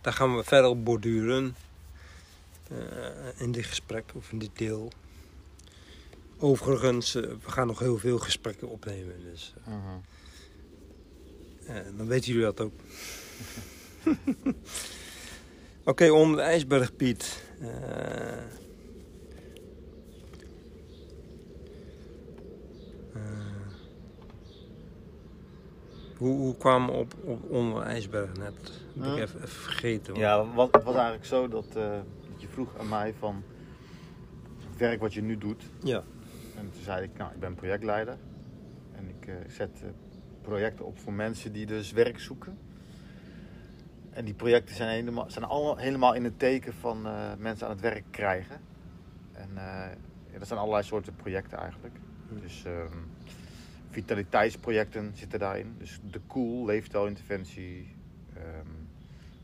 daar gaan we verder op borduren. eh, in dit gesprek of in dit deel. Overigens, eh, we gaan nog heel veel gesprekken opnemen. Dus Mhm. eh, dan weten jullie dat ook. Oké, onder de ijsberg, Piet. Eh, hoe, hoe kwamen we op, op onder de ijsberg net? Dat ben ik even, even vergeten. hoor. Ja, wat, het was eigenlijk zo dat, dat je vroeg aan mij van het werk wat je nu doet. Ja. En toen zei ik, nou, ik ben projectleider. En ik eh, zet eh, projecten op voor mensen die dus werk zoeken. En die projecten zijn helemaal, zijn allemaal helemaal in het teken van eh, mensen aan het werk krijgen. En ja, dat zijn allerlei soorten projecten eigenlijk. Hm. Dus ehm, vitaliteitsprojecten zitten daarin. Dus de Cool, leefstijlinterventie. ehm,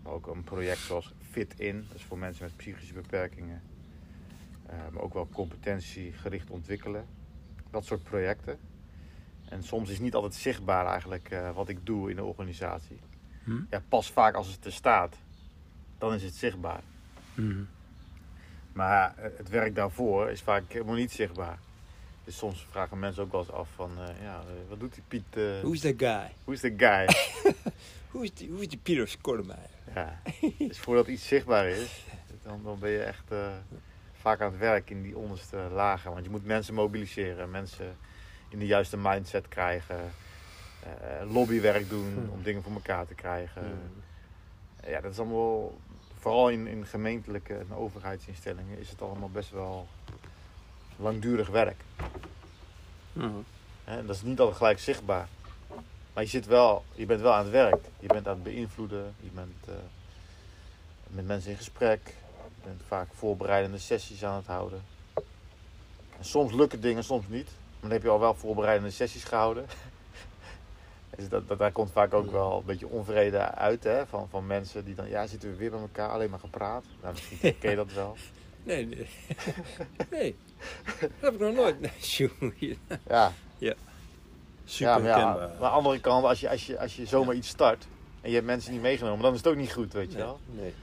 maar ook een project zoals Fit In, dat is voor mensen met psychische beperkingen. Eh, maar ook wel competentiegericht ontwikkelen. Dat soort projecten. En soms is niet altijd zichtbaar eigenlijk eh, wat ik doe in de organisatie. Hm? Ja, pas vaak als het er staat, dan is het zichtbaar. Mhm. Maar eh, het werk daarvoor is vaak helemaal niet zichtbaar. Dus soms vragen mensen ook wel eens af van, ja, wat doet die Piet? eh, Who's that guy? Hoe is de guy? Who's the, who's the Peter Schortemeijer? ja. Dus voordat iets zichtbaar is, dan, dan ben je echt vaak aan het werk in die onderste lagen. Want je moet mensen mobiliseren, mensen in de juiste mindset krijgen. eh, lobbywerk doen Hmm. om dingen voor elkaar te krijgen. Mhm. Ja, dat is allemaal, vooral in, in gemeentelijke en overheidsinstellingen, is het allemaal best wel langdurig werk. Hè, En dat is niet altijd gelijk zichtbaar. Maar je, zit wel, je bent wel aan het werk. Je bent aan het beïnvloeden. Je bent eh, met mensen in gesprek. Je bent vaak voorbereidende sessies aan het houden. En soms lukken dingen, soms niet. Maar dan heb je al wel voorbereidende sessies gehouden. Dus dat, dat, daar komt vaak ook wel een beetje onvrede uit hè, van, van mensen die dan, ja, zitten we weer bij elkaar, alleen maar gepraat. Nou, misschien ken je dat wel. Nee, nee. nee. Dat heb ik nog nooit. Nee, jongen. Ja, Super ja, maar, ja, herkenbaar. maar aan de andere kant, als je, als, je, als je zomaar iets start en je hebt mensen niet meegenomen, dan is het ook niet goed, weet je wel. nee.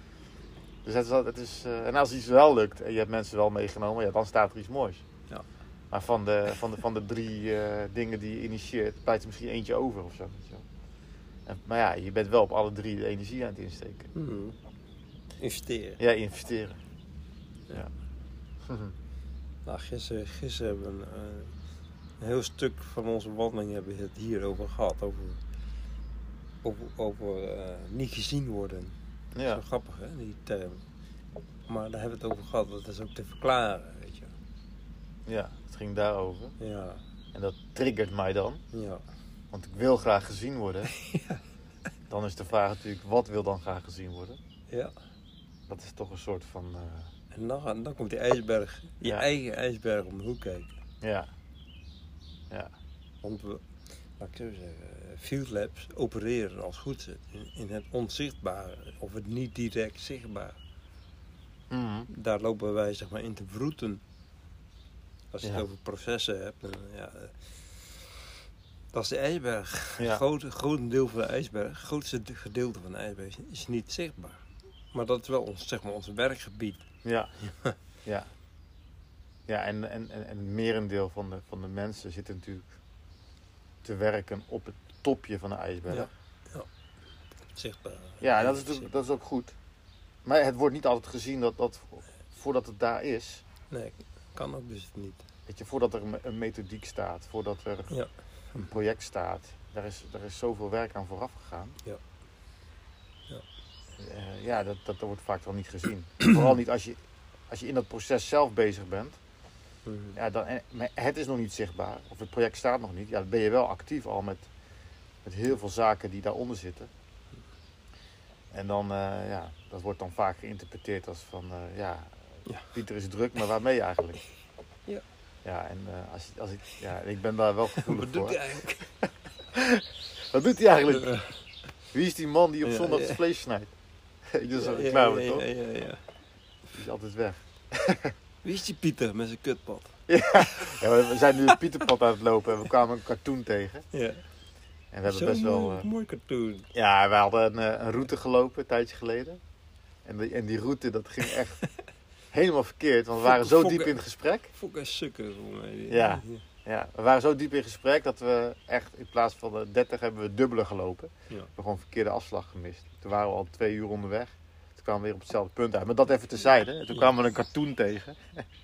Dus het is, is, eh, en als iets wel lukt en je hebt mensen wel meegenomen, ja, dan staat er iets moois. Ja. Maar van de, van de, van de drie eh, dingen die je initieert, blijft er misschien eentje over of zo. En, maar ja, je bent wel op alle drie de energie aan het insteken. Mhm. Investeren. Ja, investeren. Nou, gisteren, gisteren hebben we een, eh, een heel stuk van onze wandeling hebben we het hierover gehad. Over, over, over niet gezien worden. Ja. Zo grappig hè, die term. Maar daar hebben we het over gehad, dat is ook te verklaren, weet je. ja, het ging daarover. Ja, En dat triggert mij dan. ja. Want ik wil graag gezien worden. Dan is de vraag natuurlijk, wat wil dan graag gezien worden? ja. Dat is toch een soort van... eh, En dan, dan komt die ijsberg, je Ja. eigen ijsberg om de hoek kijken. ja. Ja. Want we, laat ik zo zeggen, field labs opereren als goed in, in het onzichtbare of het niet direct zichtbare. Mhm. Daar lopen wij zeg maar in te vroeten. Als je Ja. het over processen hebt, dan, ja, eh, dat is de ijsberg. Ja. Grote, grote deel van de ijsberg, het grootste gedeelte van de ijsberg is niet zichtbaar. Maar dat is wel ons, zeg maar, ons werkgebied. Ja. Ja. Ja, en, en, en, en het merendeel van de, van de mensen zit natuurlijk te werken op het topje van de ijsberg. Ja. Ja. Zichtbaar. Ja, dat is, natuurlijk, dat is ook goed. Maar het wordt niet altijd gezien dat, dat voordat het daar is, Nee, kan ook dus niet. weet je, voordat er een, methodiek staat, voordat er Ja. een project staat, daar is, daar is zoveel werk aan vooraf gegaan. Ja. Ja. Eh, ja, dat, dat wordt vaak wel niet gezien. Vooral niet als je, als je in dat proces zelf bezig bent. Mhm. Ja, dan, en- maar het is nog niet zichtbaar, of het project staat nog niet. Ja, dan ben je wel actief al met, met heel veel zaken die daaronder zitten. En dan, eh, ja, dat wordt dan vaak geïnterpreteerd als van, eh, ja, Ja. Pieter is druk, maar waarmee eigenlijk? Ja. Ja, en eh, als, als ik, ja, ik ben daar wel gevoelig Wat doet voor. hij eigenlijk? Wat doet hij eigenlijk? Wie is die man die op Ja, zondag ja. het vlees snijdt? Ik doe zo reclame, toch? ja, ja, ja. Die is altijd weg. Wie is die Pieter met zijn kutpad? Ja, we we zijn nu een Pieterpad aan het lopen en we kwamen een cartoon tegen. Ja. En we hebben best wel... mooi, eh, mooi cartoon. Ja, we hadden een, eh, een route gelopen een tijdje geleden. En die, en die route, dat ging echt helemaal verkeerd. Want we waren zo Fokken- diep in het gesprek. Fok en sukken voor mij. Ja. Ja, we waren zo diep in gesprek dat we echt in plaats van de 30 hebben we dubbele gelopen. We hebben gewoon een verkeerde afslag gemist. Toen waren we al twee uur onderweg. Toen kwamen we weer op hetzelfde punt uit. Maar dat even terzijde. En toen kwamen we een cartoon tegen.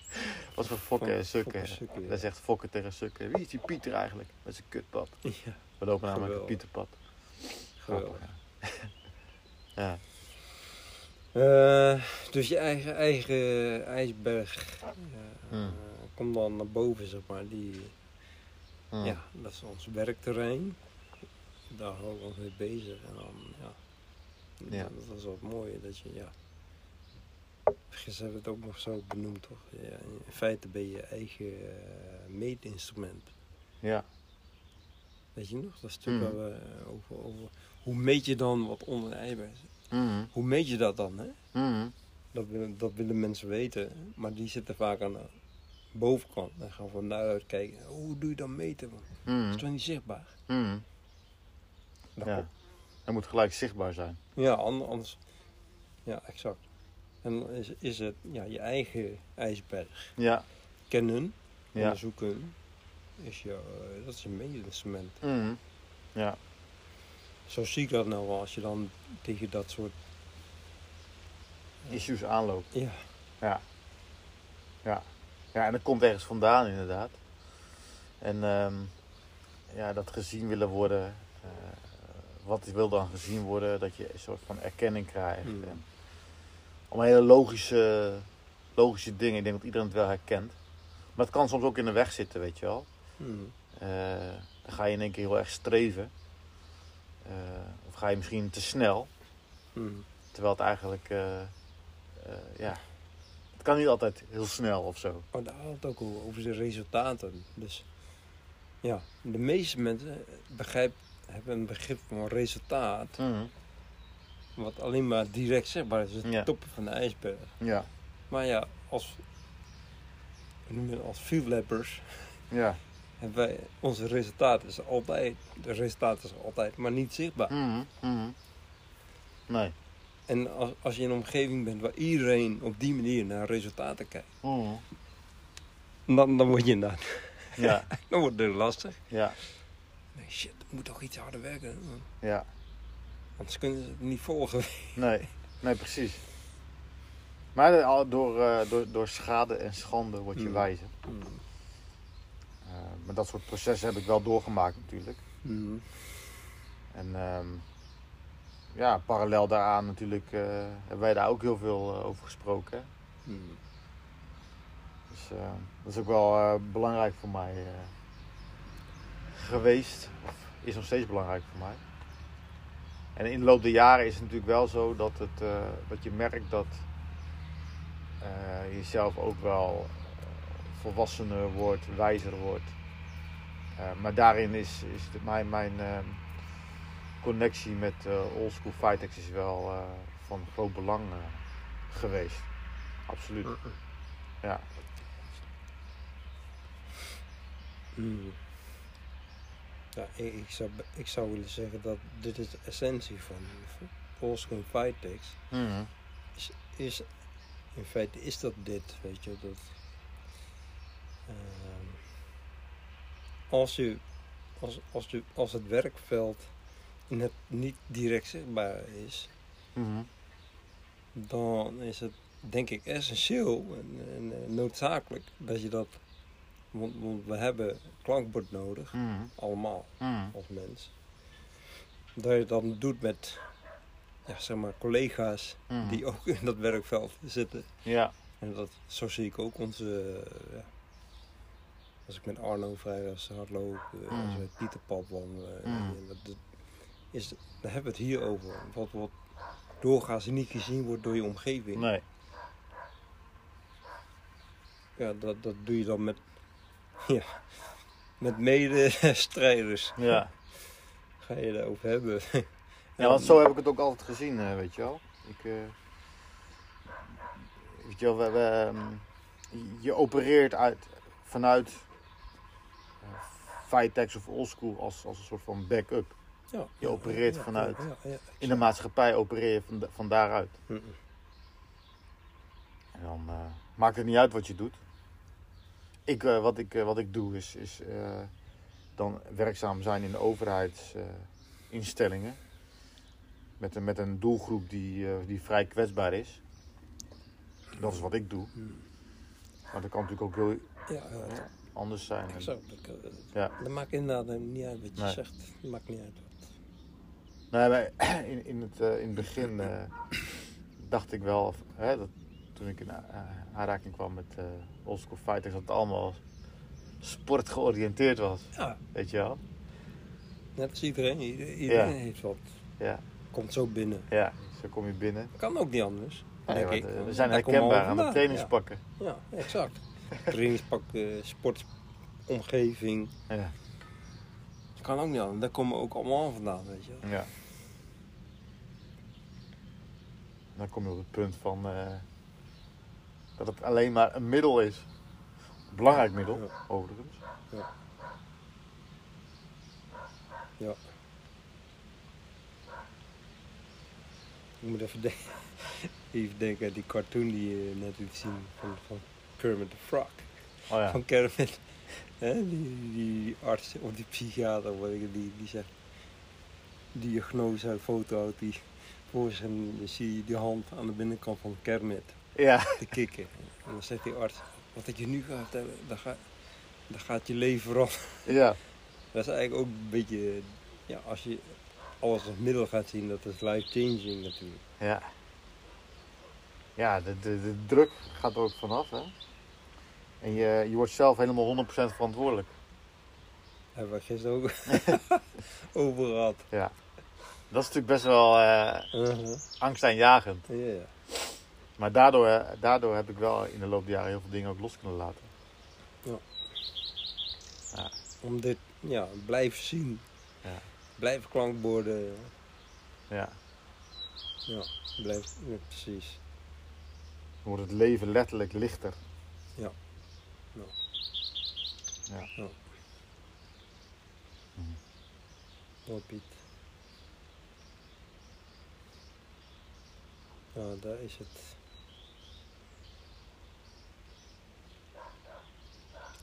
was van Fokken en Sukken. Dat zegt Fokken tegen Sukken. Wie is die Pieter eigenlijk? Met zijn kutpad. Ja, We lopen namelijk Geweldig. Pieterpad. geweldig. Ja. Eh, dus je eigen, eigen ijsberg eh, komt dan naar boven, zeg maar. Die, Hmm. Ja, dat is ons werkterrein. Daar houden we ons mee bezig. En dan, ja. Ja. Dat, dat is wat mooi, dat je, ja. Gisteren hebben we het ook nog zo benoemd, toch? Ja, in feite ben je je eigen eh, meetinstrument. ja. Weet je nog? Dat stuk waar we over, over... Hoe meet je dan wat onder de is? Mhm. Hoe meet je dat dan, hè? Mhm. Dat willen, dat willen mensen weten, maar die zitten vaak aan de bovenkant. En gaan van daaruit kijken, hoe doe je dan meten? man? Dat Mhm. is toch niet zichtbaar? Dat Ja. Dat moet gelijk zichtbaar zijn. Ja, an- anders. Ja, exact. En dan is, is het ja, je eigen ijsberg Ja. kennen, Ja. onderzoeken, is je, eh, dat is een meetinstrument. Mhm. Ja. Zo zie ik dat nou wel als je dan tegen dat soort. Issues aanloopt. Ja, Ja. Ja. Ja, en dat komt ergens vandaan inderdaad. En ehm, ja, dat gezien willen worden. eh, wat wil dan gezien worden? Dat je een soort van erkenning krijgt. En allemaal hele logische, logische dingen. Ik denk dat iedereen het wel herkent. Maar het kan soms ook in de weg zitten, weet je wel. Hmm. Eh, dan ga je in één keer heel erg streven. Eh, of ga je misschien te snel. Hmm. Terwijl het eigenlijk, eh, ja, het kan niet altijd heel snel of zo. Maar daar had het ook over, de resultaten. Dus ja, de meeste mensen begrijp, hebben een begrip van resultaat, wat alleen maar direct zichtbaar is, het Ja. toppen van de ijsberg. Ja, Maar ja, als, als field labbers ja. Hebben wij, onze resultaat is altijd, de resultaat is altijd, maar niet zichtbaar. Mhm, mhm. Nee. En als, als je in een omgeving bent waar iedereen op die manier naar resultaten kijkt, Mhm. dan, dan word je inderdaad, Ja, dan wordt het lastig. ja, Nee, shit, ik moet toch iets harder werken. ja. Anders kunnen ze het niet volgen. Nee, nee, precies. Maar door, eh, door, door schade en schande word je Mm. wijzer. Eh, maar dat soort processen heb ik wel doorgemaakt natuurlijk. Mm. En ehm, ja, parallel daaraan natuurlijk eh, hebben wij daar ook heel veel eh, over gesproken. Mm. Dus dat is ook wel belangrijk voor mij geweest. Of is nog steeds belangrijk voor mij. En in de loop der jaren is het natuurlijk wel zo dat, het, dat je merkt dat eh, je zelf ook wel volwassener wordt, wijzer wordt. Eh, maar daarin is, is de, mijn, mijn eh, connectie met eh Oldschool Fightex is wel eh, van groot belang geweest. Absoluut. Ja. Mm. Ja, ik, ik, zou, ik zou willen zeggen dat dit is de essentie van Oldschool Fightex. Mhm. Is, is, in feite is dat dit, weet je. Dat, ehm, als, je, als, als, je, als het werkveld net niet direct zichtbaar is, Mhm. dan is het denk ik essentieel en, en noodzakelijk dat je dat. Want, want we hebben klankbord nodig, Mhm. allemaal Mhm. als mens. Dat je dat doet met ja, zeg maar, collega's die ook in dat werkveld zitten. Ja. En dat, zo zie ik ook onze. ja, als ik met Arno vrij was hardloop, eh, als Mm. we met Pieter pad wandelen. Mm. en dat, dat is, daar hebben we het hier over. Wat, wat doorgaans niet gezien wordt door je omgeving. Nee. Ja, dat, dat doe je dan met, ja, met medestrijders. Ja. Ga je daarover hebben. ja, want zo heb ik het ook altijd gezien, eh, weet je wel. Ik, eh, weet je wel, we, we, ehm, je opereert uit, vanuit Fightex of Oldschool als, als een soort van backup. Ja, Je opereert vanuit- In de maatschappij opereer je van, van daaruit. Mm. En dan eh, maakt het niet uit wat je doet. Ik, eh, wat, ik, eh, wat ik doe is, is dan werkzaam zijn in de overheidsinstellingen. met, een, met een doelgroep die, die vrij kwetsbaar is. Dat is wat ik doe. Mm. Maar dat kan natuurlijk ook heel Ja, ja, anders zijn. En- Zo, dat, eh, Ja. dat maakt inderdaad niet uit wat je Nee. zegt. Dat maakt niet uit. wat- Nee, maar in, in, het, eh, in het begin eh, dacht ik wel, hè, dat, toen ik in a- aanraking kwam met eh oldschool fighters, dat het allemaal sportgeoriënteerd was. Ja, Weet je wel? net als iedereen. Ieder- Iedereen Ja. heeft wat. Ja, Komt zo binnen. ja. zo kom je binnen. Kan ook niet anders. Nee, we zijn herkenbaar aan de trainingspakken. Ja exact. Trainingspak, eh, sportomgeving. Ja. Kan ook niet anders. Daar komen we ook allemaal vandaan, weet je. wel. ja. Dan kom je op het punt van eh, dat het alleen maar een middel is. Een belangrijk middel, Ja. overigens. Ik moet even, denken even denken aan die cartoon die je net liet zien van, van Kermit the Frog. Oh ja. Van Kermit. Hè, die, die arts of die psychiater, wat ik, die, die zegt. Diagnose foto houdt die voor zich en dan zie je die hand aan de binnenkant van Kermit Ja. te kikken. En dan zegt die arts, wat ik je nu ga vertellen, dat, gaat dat gaat je leven veranderen. ja. Dat is eigenlijk ook een beetje, ja, als je alles als middel gaat zien, dat is life-changing natuurlijk. Ja. Ja, de, de, de druk gaat er ook vanaf, hè. En je, je wordt zelf helemaal 100% verantwoordelijk. Hebben we gisteren ook over gehad. Ja. Dat is natuurlijk best wel eh Uh-huh. angstaanjagend. Ja, ja. Maar daardoor, daardoor heb ik wel in de loop der jaren heel veel dingen ook los kunnen laten. Om dit, ja, blijven zien. Ja. Blijven klankborden. Ja. Ja, blijf, ja, precies. Dan wordt het leven letterlijk lichter. Ja. Ja. Ja. Ja. Mooi Piet. Ja, daar is het.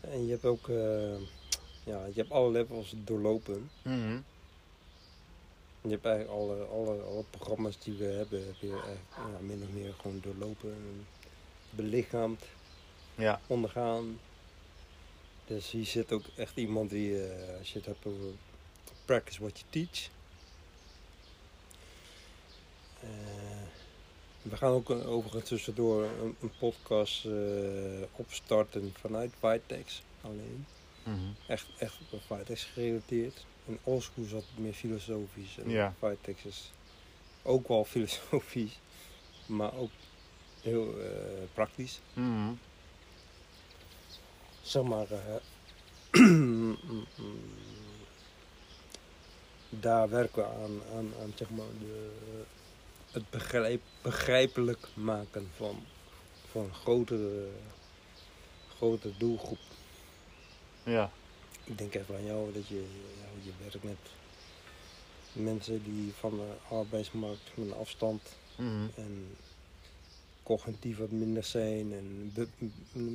En je hebt ook, eh, ja, je hebt alle levels doorlopen. Mhm. Je hebt eigenlijk alle, alle, alle programma's die we hebben, heb je ja, min of meer gewoon doorlopen. en Belichaamd, Ja, ondergaan. Dus hier zit ook echt iemand die, eh, als je het hebt over practice what you teach. Eh, we gaan ook overigens tussendoor een, een podcast eh, opstarten vanuit Vitex alleen. Mhm. Echt, echt op Vitex gerelateerd. En Oldschool altijd meer filosofisch. En Ja. Vitex is ook wel filosofisch, maar ook heel eh, praktisch. Mhm. Zeg maar, eh, daar werken we aan, aan, aan zeg maar de, het begrijp, begrijpelijk maken van, van een grotere, grotere doelgroep. ja. Ik denk even aan jou dat je, ja, je werkt met mensen die van de arbeidsmarkt met een afstand Mhm. en cognitief wat minder zijn en be,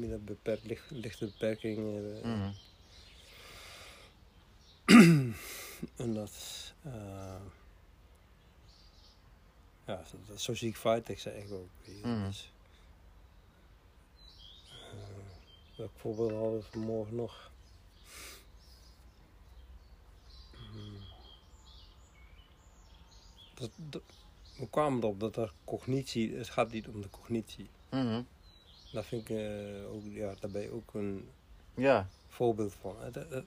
dat, beperkt, licht, lichte beperkingen hebben. Mhm. En dat, eh, ja, dat, zo zie ik Vitex eigenlijk ook. Dus, welk voorbeeld hadden we vanmorgen nog? Dat, dat, we kwamen erop dat er cognitie, het gaat niet om de cognitie. Mhm. Dat vind ik eh, ook, ja, daarbij ook een Ja, voorbeeld van. Dat- dat-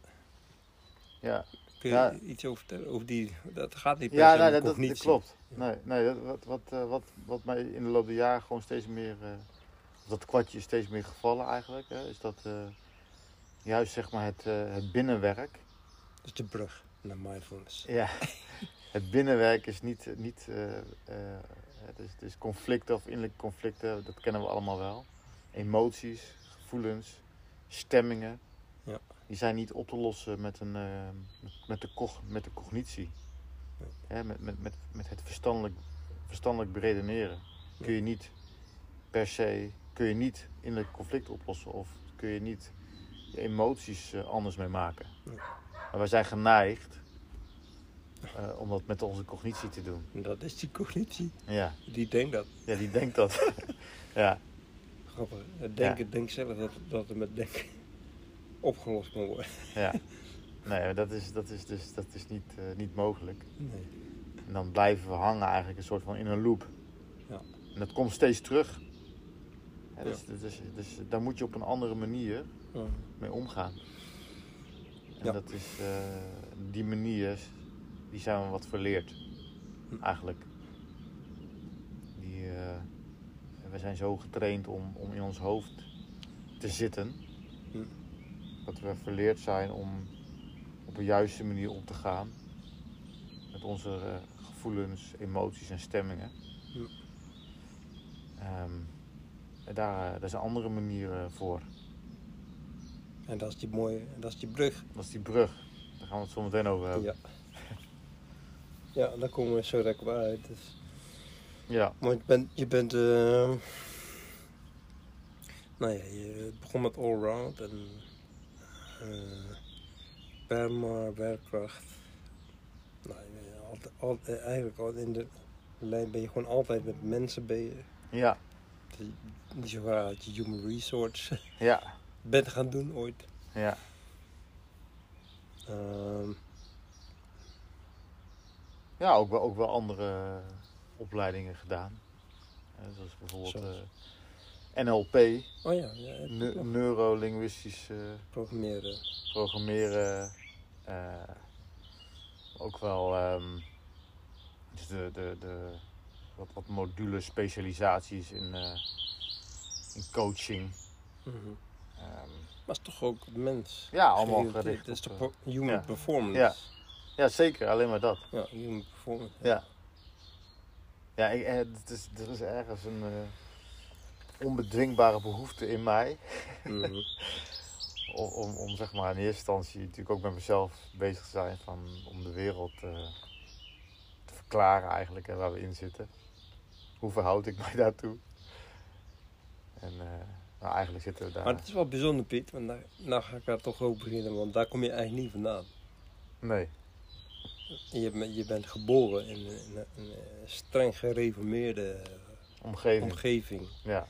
ja. Kun je Ja. iets over vertellen? Over die, dat gaat niet per Ja, se nee, om cognitie. dat klopt. Ja. Nee, nee dat, wat, wat, eh, wat, wat mij in de loop der jaren gewoon steeds meer... eh, dat kwartje is steeds meer gevallen eigenlijk. Hè, is dat juist zeg maar het, het binnenwerk. Is de brug naar mindfulness. Ja, het binnenwerk is niet... niet eh, eh, het, is, het is conflicten of innerlijke conflicten, dat kennen we allemaal wel. Emoties, gevoelens, stemmingen. Ja. Die zijn niet op te lossen met, een, eh, met, de, cog, met de cognitie. Hè, met, met, met, met het verstandelijk, verstandelijk beredeneren. Kun je niet per se, kun je niet innerlijk conflict oplossen of kun je niet je emoties eh, anders mee maken. Maar wij zijn geneigd eh, om dat met onze cognitie te doen. En dat is die cognitie. Ja, Die denkt dat. ja die denkt dat. ja, Grappig. Het denken denkt zelf dat, dat het met denken opgelost kan worden. ja. Nee, dat is, dat is dus dat is niet, eh, niet mogelijk. Nee. En dan blijven we hangen eigenlijk een soort van in een loop. Ja. En dat komt steeds terug. Ja, dus, dus, dus daar moet je op een andere manier mee omgaan. En dat is, eh, die manier, die zijn we wat verleerd. Eigenlijk. Die, eh, we zijn zo getraind om, om in ons hoofd te zitten. Dat we verleerd zijn om op een juiste manier om te gaan. Met onze eh, gevoelens, emoties en stemmingen. Hm. Ehm, en daar, eh, daar een andere manier eh, voor. En dat is die mooie, dat is die brug. Dat is die brug. Daar gaan we het zo meteen over hebben. Ja. Ja, daar komen we zo op uit. Dus. Ja. Want je bent, je bent eh, nou ja, je begon met allround en eh perma, werkkracht. Nou, altijd, altijd, eigenlijk al in de lijn ben je gewoon altijd met mensen bezig. Ja. Niet zo raar dat je human resource Ja. bent gaan doen ooit. Ja. Ehm, Ja, ook wel, ook wel andere opleidingen gedaan. Zoals bijvoorbeeld eh, NLP, oh ja, ja ne- neurolinguistisch programmeren. programmeren. eh, ook wel ehm, dus de, de, de, wat, wat module specialisaties in, eh, in coaching. Ehm, Maar het is toch ook mens. Ja, allemaal gericht Het is pro- human ja. performance. Ja. Ja, zeker, alleen maar dat. Ja, human performance. Ja. Ja, ik, eh, het is, er is ergens een eh, onbedwingbare behoefte in mij. Mhm. Om, om, om zeg maar in eerste instantie natuurlijk ook met mezelf bezig te zijn. Van, om de wereld eh, te verklaren eigenlijk hè, waar we in zitten. Hoe verhoud ik mij daartoe? En nou, eigenlijk zitten we daar. Maar het is wel bijzonder, Piet, want daar, nou ga ik daar toch ook beginnen, want daar kom je eigenlijk niet vandaan. Nee. Je, bent- je bent geboren in, een- een, streng gereformeerde Omgeving. omgeving. Ja,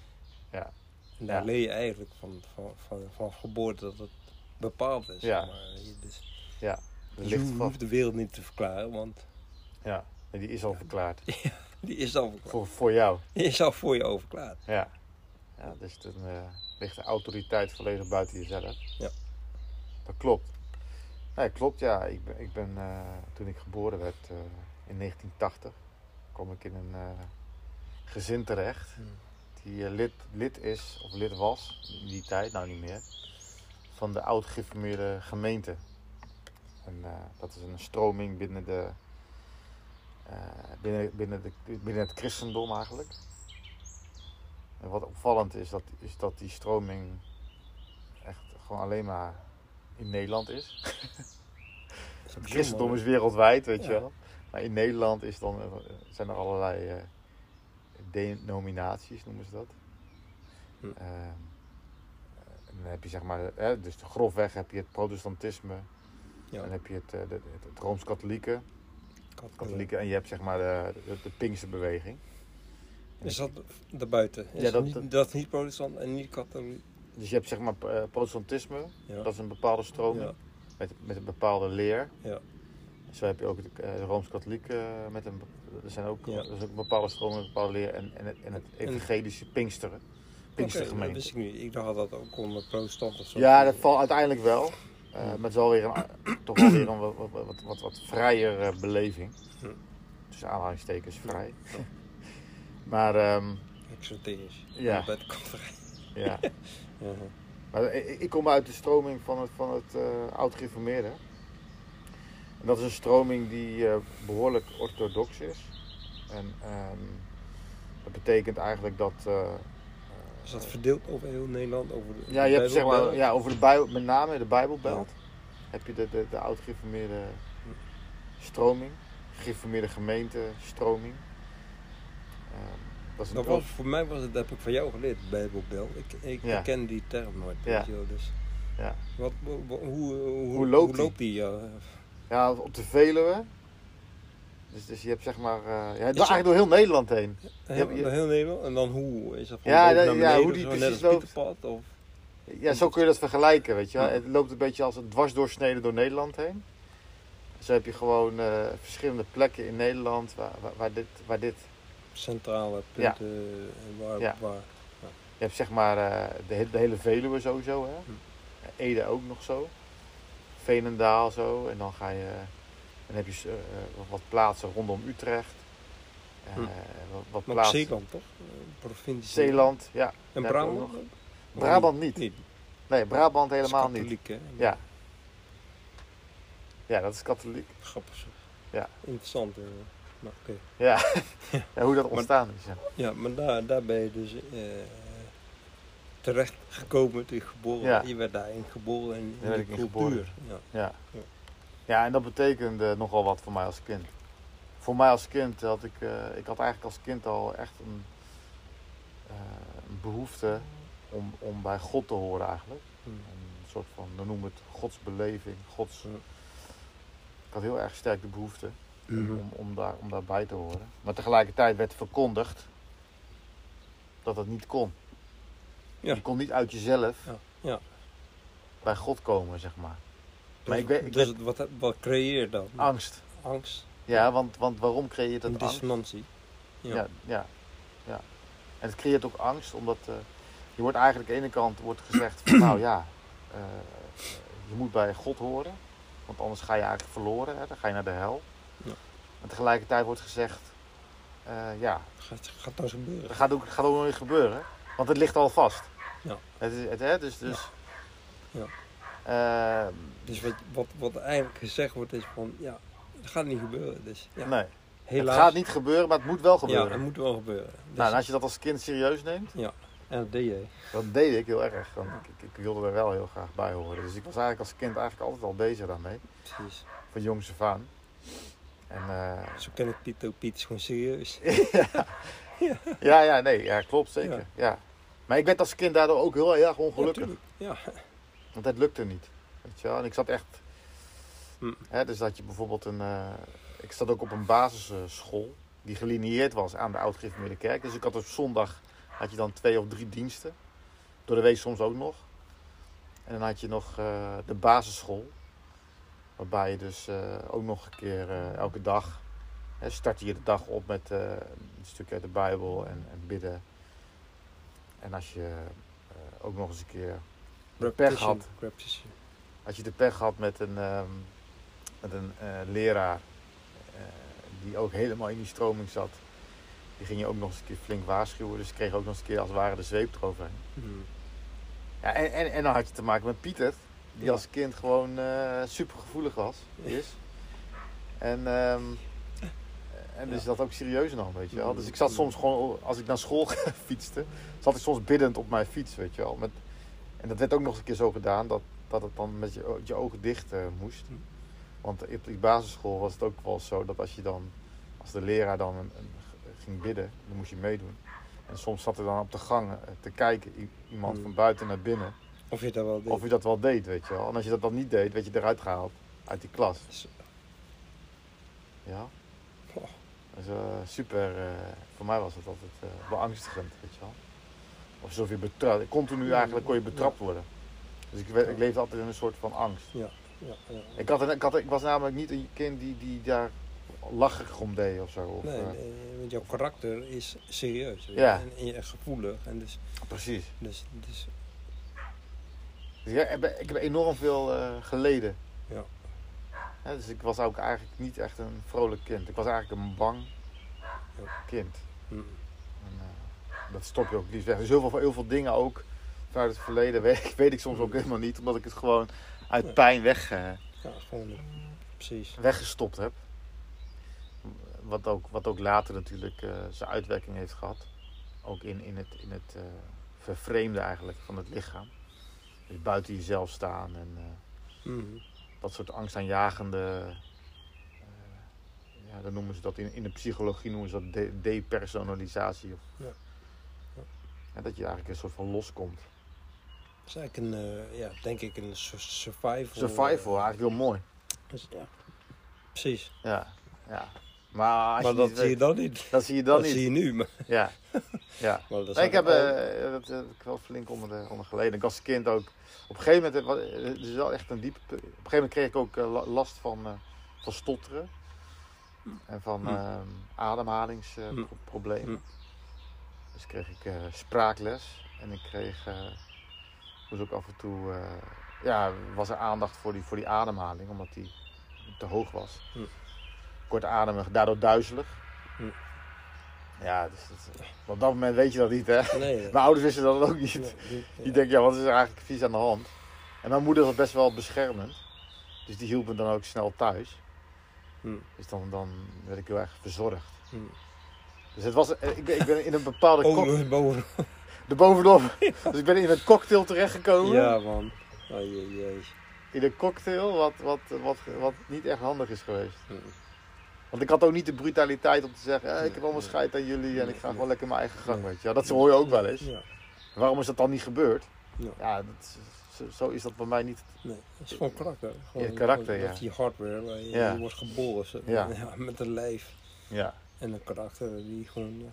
En daar Ja. leer je eigenlijk van, van, van, van geboorte dat het bepaald is. Ja. Maar je, dus, er dus je hoeft- de wereld niet te verklaren, want Ja, die is al verklaard. die is al, verklaard. Voor, voor jou. die is al voor je overklaard. Ja. Ja, dus dan eh, ligt de autoriteit volledig buiten jezelf. Ja. Dat klopt. Nee, klopt ja. Ik ben, ik ben eh, toen ik geboren werd eh, in 1980, kwam ik in een eh, gezin terecht. Hmm. Die lid, lid is, of lid was, in die tijd, nou niet meer, van de oud-geformeerde gemeente. En dat is een stroming binnen de, binnen, binnen, de, binnen het christendom eigenlijk. En wat opvallend is, dat, is dat die stroming echt gewoon alleen maar in Nederland is. Christendom is wereldwijd, weet je wel. Maar in Nederland is dan, eh, zijn er allerlei eh, denominaties, noemen ze dat. Hm. Ehm, en dan heb je zeg maar, hè, dus grofweg heb je het protestantisme. Ja. Dan heb je het, eh, het, het Rooms-Katholieke. Kat- Katholieke. En je hebt zeg maar de, de, de Pinksterbeweging. Is dat daarbuiten? Is Ja, dat- niet, dat- niet protestant en niet katholiek? Dus je hebt zeg maar eh, protestantisme. Ja. Dat is een bepaalde stroming. Ja. Met, met een bepaalde leer. Ja. Zo heb je ook de, eh, de Rooms-Katholieke eh, met een, er zijn ook, er is ook een bepaalde stroming, een bepaalde leer en, en, het, en het evangelische Pinksteren. Oké, dat Pinkstergemeente. wist ik niet. Ik dacht dat ook onder protestant of zo. ja, dat valt uiteindelijk wel. Ja. maar het is wel weer een, toch wel weer een wat, wat, wat, vrijer beleving. Tussen aanhalingstekens vrij. maar ehm, Exoterisch. Ja. Bij de conferentie. ja. Maar ik, kom uit de stroming van het, van het eh oud-gereformeerde. En dat is een stroming die eh, behoorlijk orthodox is. En ehm, dat betekent eigenlijk dat. eh, Is dat verdeeld over heel Nederland? Over de, ja, je hebt zeg maar ja, over de Bijbel, met name de Bijbelbelt. Heb je de, de, de oud-gereformeerde stroming, gereformeerde gemeente stroming. Ehm, dat is een Dat was, voor mij was het, dat heb ik van jou geleerd, Bijbelbel. Ik, ik Ja. ken die term nooit. Ja. Weet dus. Ja. Wat, hoe, hoe, Hoe loopt die? Ja. Ja, op de Veluwe. Dus, dus je hebt zeg maar. eh ja, eigenlijk door heel Nederland heen. Heel, je- heel Nederland. En dan hoe? Is dat van Ja, dat- ja, hoe die precies loopt. Of? Ja, zo kun je dat vergelijken, weet je wel. Het loopt een beetje als een dwarsdoorsnede door Nederland heen. Zo heb je gewoon eh, verschillende plekken in Nederland waar, waar, waar dit, waar dit... Centrale punten eh, waar, Ja. waar Je hebt zeg maar eh, de, de hele Veluwe sowieso, hè. Hm. Ede ook nog zo. Veenendaal zo. En dan ga je... Dan heb je eh, wat- plaatsen rondom Utrecht. Hm. wat, wat Maar plaatsen... Zeeland toch? Provincie Zeeland, ja. En Brabant? Brabant niet. Niet. Nee, Brabant helemaal niet. katholiek, hè? Ja. Ja, dat is katholiek. Grappig. Ja. Interessant. eh. Maar, oké. Ja. ja, hoe dat ontstaan is. Ja. Ja, maar daar, daar ben je dus eh, terecht gekomen toen je geboren Ja. Je werd daarin geboren in, in in cultuur. geboren. Ja. Ja. Ja. en dat betekende nogal wat voor mij als kind. Voor mij als kind had ik, eh, ik had eigenlijk als kind al echt een, eh, een behoefte om, om bij God te horen eigenlijk. Hm. Een soort van, we noemen het godsbeleving, gods... Ik had heel erg sterk de behoefte Om, om, daar, om daarbij te horen. Maar tegelijkertijd werd verkondigd dat dat niet kon. Ja. Je kon niet uit jezelf Ja. Ja. bij God komen, zeg maar. Maar Dus, ik weet- ik dus weet- het- wat, wat creëer je dan? Angst. Angst, Ja, want, want waarom creëert een dat angst? dissonantie. Ja. Ja. Ja, ja, En het creëert ook angst, omdat eh, je wordt eigenlijk aan de ene kant wordt gezegd van nou ja, eh, je moet bij God horen, want anders ga je eigenlijk verloren, hè, dan ga je naar de hel. Ja. Maar tegelijkertijd wordt gezegd, eh, ja, Gaat, gaat nou eens gebeuren. dat gaat ook, gaat ook nog niet gebeuren, want het ligt al vast. Ja. Het is, het, hè, dus, dus, Ja. eh, Dus wat, wat, wat eigenlijk gezegd wordt is van, ja, het gaat niet gebeuren. Dus ja, nee, helaas. het gaat niet gebeuren, maar het moet wel Ja, gebeuren. het moet wel gebeuren. Dus, nou, en als je dat als kind serieus neemt, En dat deed je. Dat deed ik heel erg. Want ik, ik wilde er wel heel graag bij horen. Dus ik was eigenlijk als kind eigenlijk altijd al bezig daarmee. Precies. Van jongs af aan. En eh, Zo ken ik Piet ook. Piet is gewoon serieus. ja, ja, nee, ja, klopt zeker. Ja. Maar ik werd als kind daardoor ook heel erg ongelukkig. Ja, ja. want het lukte niet. Weet je wel? En ik zat echt Hm. Hè, dus dat je bijvoorbeeld een... eh, ik zat ook op een basisschool die gelineerd was aan de oud-gereformeerde kerk. Dus ik had op zondag had je dan twee of drie diensten. Door de week soms ook nog. En dan had je nog eh, de basisschool. Waarbij je dus eh, ook nog een keer eh, elke dag... Hè, startte je de dag op met eh, een stukje uit de Bijbel en, en bidden. En als je ook nog eens een keer de pech had repetition. als je de pech had met een, ehm, met een leraar die ook helemaal in die stroming zat, die ging je ook nog eens een keer flink waarschuwen. Dus je kreeg ook nog eens een keer als het ware de zweep eroverheen. Hm. Ja, en, en, en dan had je te maken met Pieter, die als kind gewoon super gevoelig was, is. En, ehm, en dus Ja. dat ook serieus nam, weet je wel. Dus ik zat soms gewoon, als ik naar school fietste, zat ik soms biddend op mijn fiets, weet je wel. Met, en dat werd ook nog eens een keer zo gedaan, dat, dat het dan met je, je ogen dicht eh, moest. Mm. Want op die basisschool was het ook wel zo dat als je dan, als de leraar dan een, een- ging bidden, dan moest je meedoen. En soms zat er dan op de gang eh, te kijken, iemand Mm. van buiten naar binnen, Of je dat wel deed. of je dat wel deed, weet je wel. En als je dat dan niet deed, werd je eruit gehaald uit die klas. Ja. Goh. Dus, eh, super, eh, voor mij was het altijd eh, beangstigend, weet je wel. Of alsof je betrapt, continu eigenlijk kon je betrapt worden. Dus ik, ik leefde altijd in een soort van angst. Ja, ja. Ik, had, ik, had, ik was namelijk niet een kind die, die daar lacherig om deed of zo. Of, Nee, nee, want jouw karakter is serieus. Ja. En, en je gevoelig. En dus, Precies. dus Dus ja, ik, heb, enorm veel eh, geleden. Ja. Dus ik was ook eigenlijk niet echt een vrolijk kind. Ik was eigenlijk een bang Ja. kind. hm. En, eh, dat stop je ook liefst weg. Dus heel veel, heel veel dingen ook vanuit het verleden weet, weet ik soms ook helemaal niet. Omdat ik het gewoon uit pijn weg, eh, ja, gewoon, precies. weggestopt heb. Wat ook, wat ook later natuurlijk zijn uitwerking heeft gehad. Ook in, in het, in het eh, vervreemde eigenlijk van het lichaam. Dus buiten jezelf staan en eh, Hm. dat soort angstaanjagende... eh, ja, dan noemen ze dat in, in de psychologie noemen ze dat de- depersonalisatie. Of, Ja. Ja. Ja, dat je eigenlijk een soort van loskomt. Het is eigenlijk een, eh, ja, denk ik, een su- survival. Survival, eigenlijk heel mooi. dus, ja. Precies. Ja, ja. Maar, als maar je dat niet zie je dan niet. dat zie je dan dat niet. zie je nu. Maar, Ja, ja. maar dat Nee, ik heb, eigenlijk eh, dat heb ik wel flink onder, de, onder geleden. Ik als kind ook. Op een gegeven moment, het is wel echt een diepe. Op een gegeven moment kreeg ik ook eh, la- last van, eh, van stotteren. En van Hm. ehm, ademhalingsproblemen. Hm. Dus kreeg ik eh, spraakles. En ik kreeg. eh moest ook af en toe. eh, ja, was er aandacht voor die, voor die ademhaling, omdat die te hoog was. Hm. Kortademig, daardoor duizelig. Ja, dus dat, op dat moment weet je dat niet, hè? Mijn ouders wisten dat ook niet. nee, die- Die ja. denken, ja, wat is er eigenlijk vies aan de hand? En mijn moeder was best wel beschermend. Dus die hielp me dan ook snel thuis. Hm. Dus dan, dan werd ik heel erg verzorgd. Hm. Dus het was, ik ben, ik ben in een bepaalde Oh, kok, boven. erbovenop. Dus ik ben in een cocktail terechtgekomen. Ja, man. Oh, jee, jee. In een cocktail wat, wat, wat, wat niet echt handig is geweest. Hm. Want ik had ook niet de brutaliteit om te zeggen, eh, ik heb allemaal scheid aan jullie en ik ga gewoon lekker mijn eigen gang, weet je wel. Dat hoor je ook wel eens. Ja, Waarom is dat dan niet gebeurd? ja. Dat, is- zo, is dat bij mij niet. Nee, het is gewoon karakter. Gewoon, Ja, karakter, gewoon- ja. Die hardware waar je, Ja. je wordt geboren. Ja. met een lijf Ja, en een karakter die gewoon... Ja,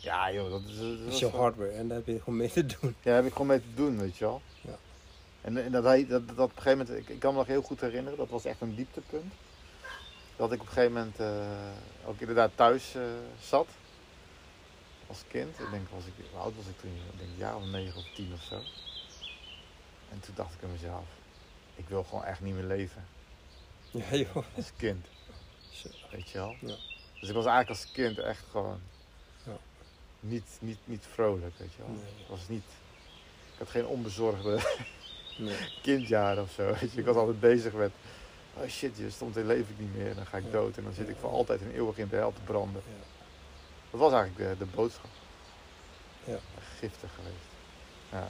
ja joh, dat is, dat dat is wel- hardware en daar heb je gewoon mee te doen. Ja, daar heb ik gewoon mee te doen, weet je wel. Ja. En, en dat, hij, dat, dat op een gegeven moment, ik, ik kan me nog heel goed herinneren, dat was echt een dieptepunt. Dat ik op een gegeven moment eh, ook inderdaad thuis eh, zat. Als kind. Ik denk, was ik, hoe oud was ik toen? Ik denk een jaar of negen of tien of zo. En toen dacht ik aan mezelf, ik wil gewoon echt niet meer leven. Ja, joh. Als kind, Zo. weet je wel. Ja. Dus ik was eigenlijk als kind echt gewoon Ja. niet, niet, niet vrolijk, weet je wel. Nee. Ik was niet, ik had geen onbezorgde Nee. kindjaren of zo. Weet je. Ik was altijd bezig met, oh shit, je stond in leef ik niet meer. Dan ga ik dood en dan zit ik voor altijd en eeuwig in de hel te branden. Ja. Dat was eigenlijk de, de boodschap. Ja. Giftig geweest. Ja.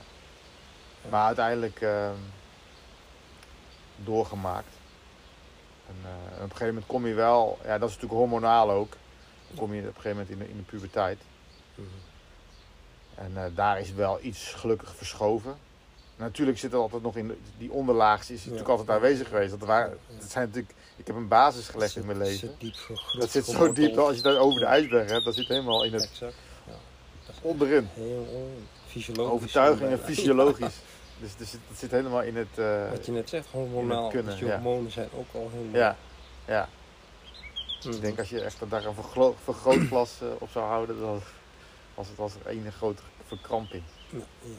Maar uiteindelijk ehm, doorgemaakt. En, eh, op een gegeven moment kom je wel, ja, dat is natuurlijk hormonaal ook. Dan kom je op een gegeven moment in de, in de puberteit. Mhm. En eh, daar is wel iets gelukkig verschoven. Natuurlijk zit er altijd nog in, die onderlaag is natuurlijk altijd aanwezig geweest. Dat, waren, dat zijn natuurlijk, ik heb een basis gelegd in mijn leven. zit diep gegrond. Dat zit zo diep, als je dat over de ijsberg hebt, dat zit helemaal in het Exact. Ja. onderin. Heel fysiologisch. Overtuiging en bijna. fysiologisch. Dus dat zit, dat zit helemaal in het... eh, Wat je net zegt, hormonaal. kunnen, dus je ja. hormonen zijn ook al helemaal... ja, ja. Mhm. Ik denk als je echt daar een verglo- vergrootglas eh, op zou houden, dan was het als een grote verkramping. Ja, ja,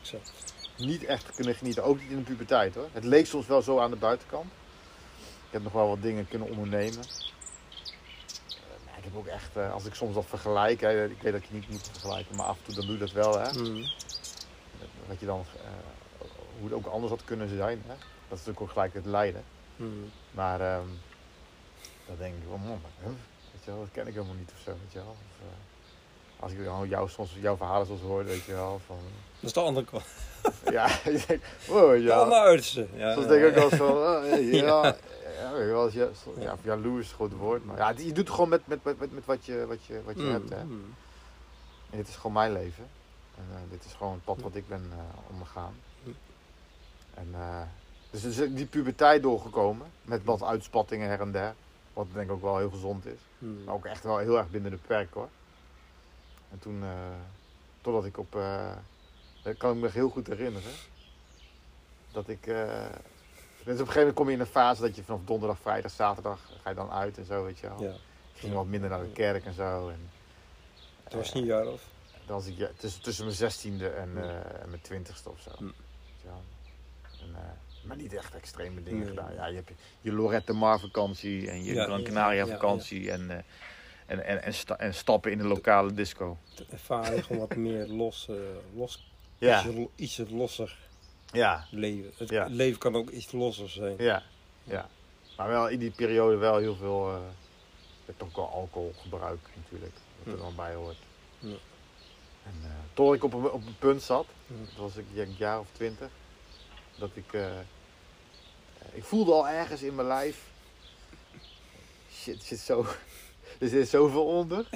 exact. Niet echt kunnen genieten, ook niet in de puberteit hoor. Het leek soms wel zo aan de buitenkant. Ik heb nog wel wat dingen kunnen ondernemen. Eh, maar ik heb ook echt, eh, als ik soms dat vergelijk, hè, ik weet dat je niet moet vergelijken, maar af en toe dan doe je dat wel. Hè. Mhm. Wat je dan, eh, hoe het ook anders had kunnen zijn. Hè. Dat is natuurlijk ook gelijk het lijden. Mhm. Maar ehm dan denk ik, oh man, huh? weet je wel, dat ken ik helemaal niet of zo, weet je wel. Of, als ik dan jou, soms jouw verhalen zoals hoor, weet je wel, van... Dat is de andere kant. Ja, je denkt, wow, Ja, naar uiterste. Ja, Soms denk ik ook wel eens van, oh, ja, ja, ja, jaloers is het grote woord. Maar ja, je doet het gewoon met, met, met, met, wat je, wat je, wat je Mhm. hebt, hè. Mhm. En dit is gewoon mijn leven. En eh, dit is gewoon het pad wat ik ben eh ondergaan. Hm. En eh, dus is die puberteit doorgekomen, met wat uitspattingen her en der. Wat denk ik ook wel heel gezond is. Maar ook echt wel heel erg binnen de perk hoor. En toen, eh, totdat ik op, eh, dat kan ik me heel goed herinneren. Dat ik, eh, dus op een gegeven moment kom je in een fase dat je vanaf donderdag, vrijdag, zaterdag ga je dan uit en zo, weet je wel. Ja. Ik ging wat minder naar de kerk en zo. En, Het was niet een jaar of... dan was ik ja, tussen, tussen mijn zestiende en, eh, en mijn twintigste of zo. Je. En, eh, maar niet echt extreme dingen Nee. gedaan. Ja, je hebt je Lorette Mar vakantie en je Gran ja, Canaria vakantie en, eh, en, en, en, sta- en stappen in de lokale disco. te ervaren gewoon wat meer los, eh, los Ja, ietsje, ietsje losser ja, leven. Het Ja. leven kan ook iets losser zijn. ja, ja. Maar wel in die periode wel heel veel, eh met ook wel alcoholgebruik natuurlijk, wat er Hm. dan bij hoort. Ja. En uh, tot ik op een, op een punt zat, Ja. dat was ik denk, een jaar of twintig, dat ik, eh, ik voelde al ergens in mijn lijf, shit, zit zo, er zit zoveel onder.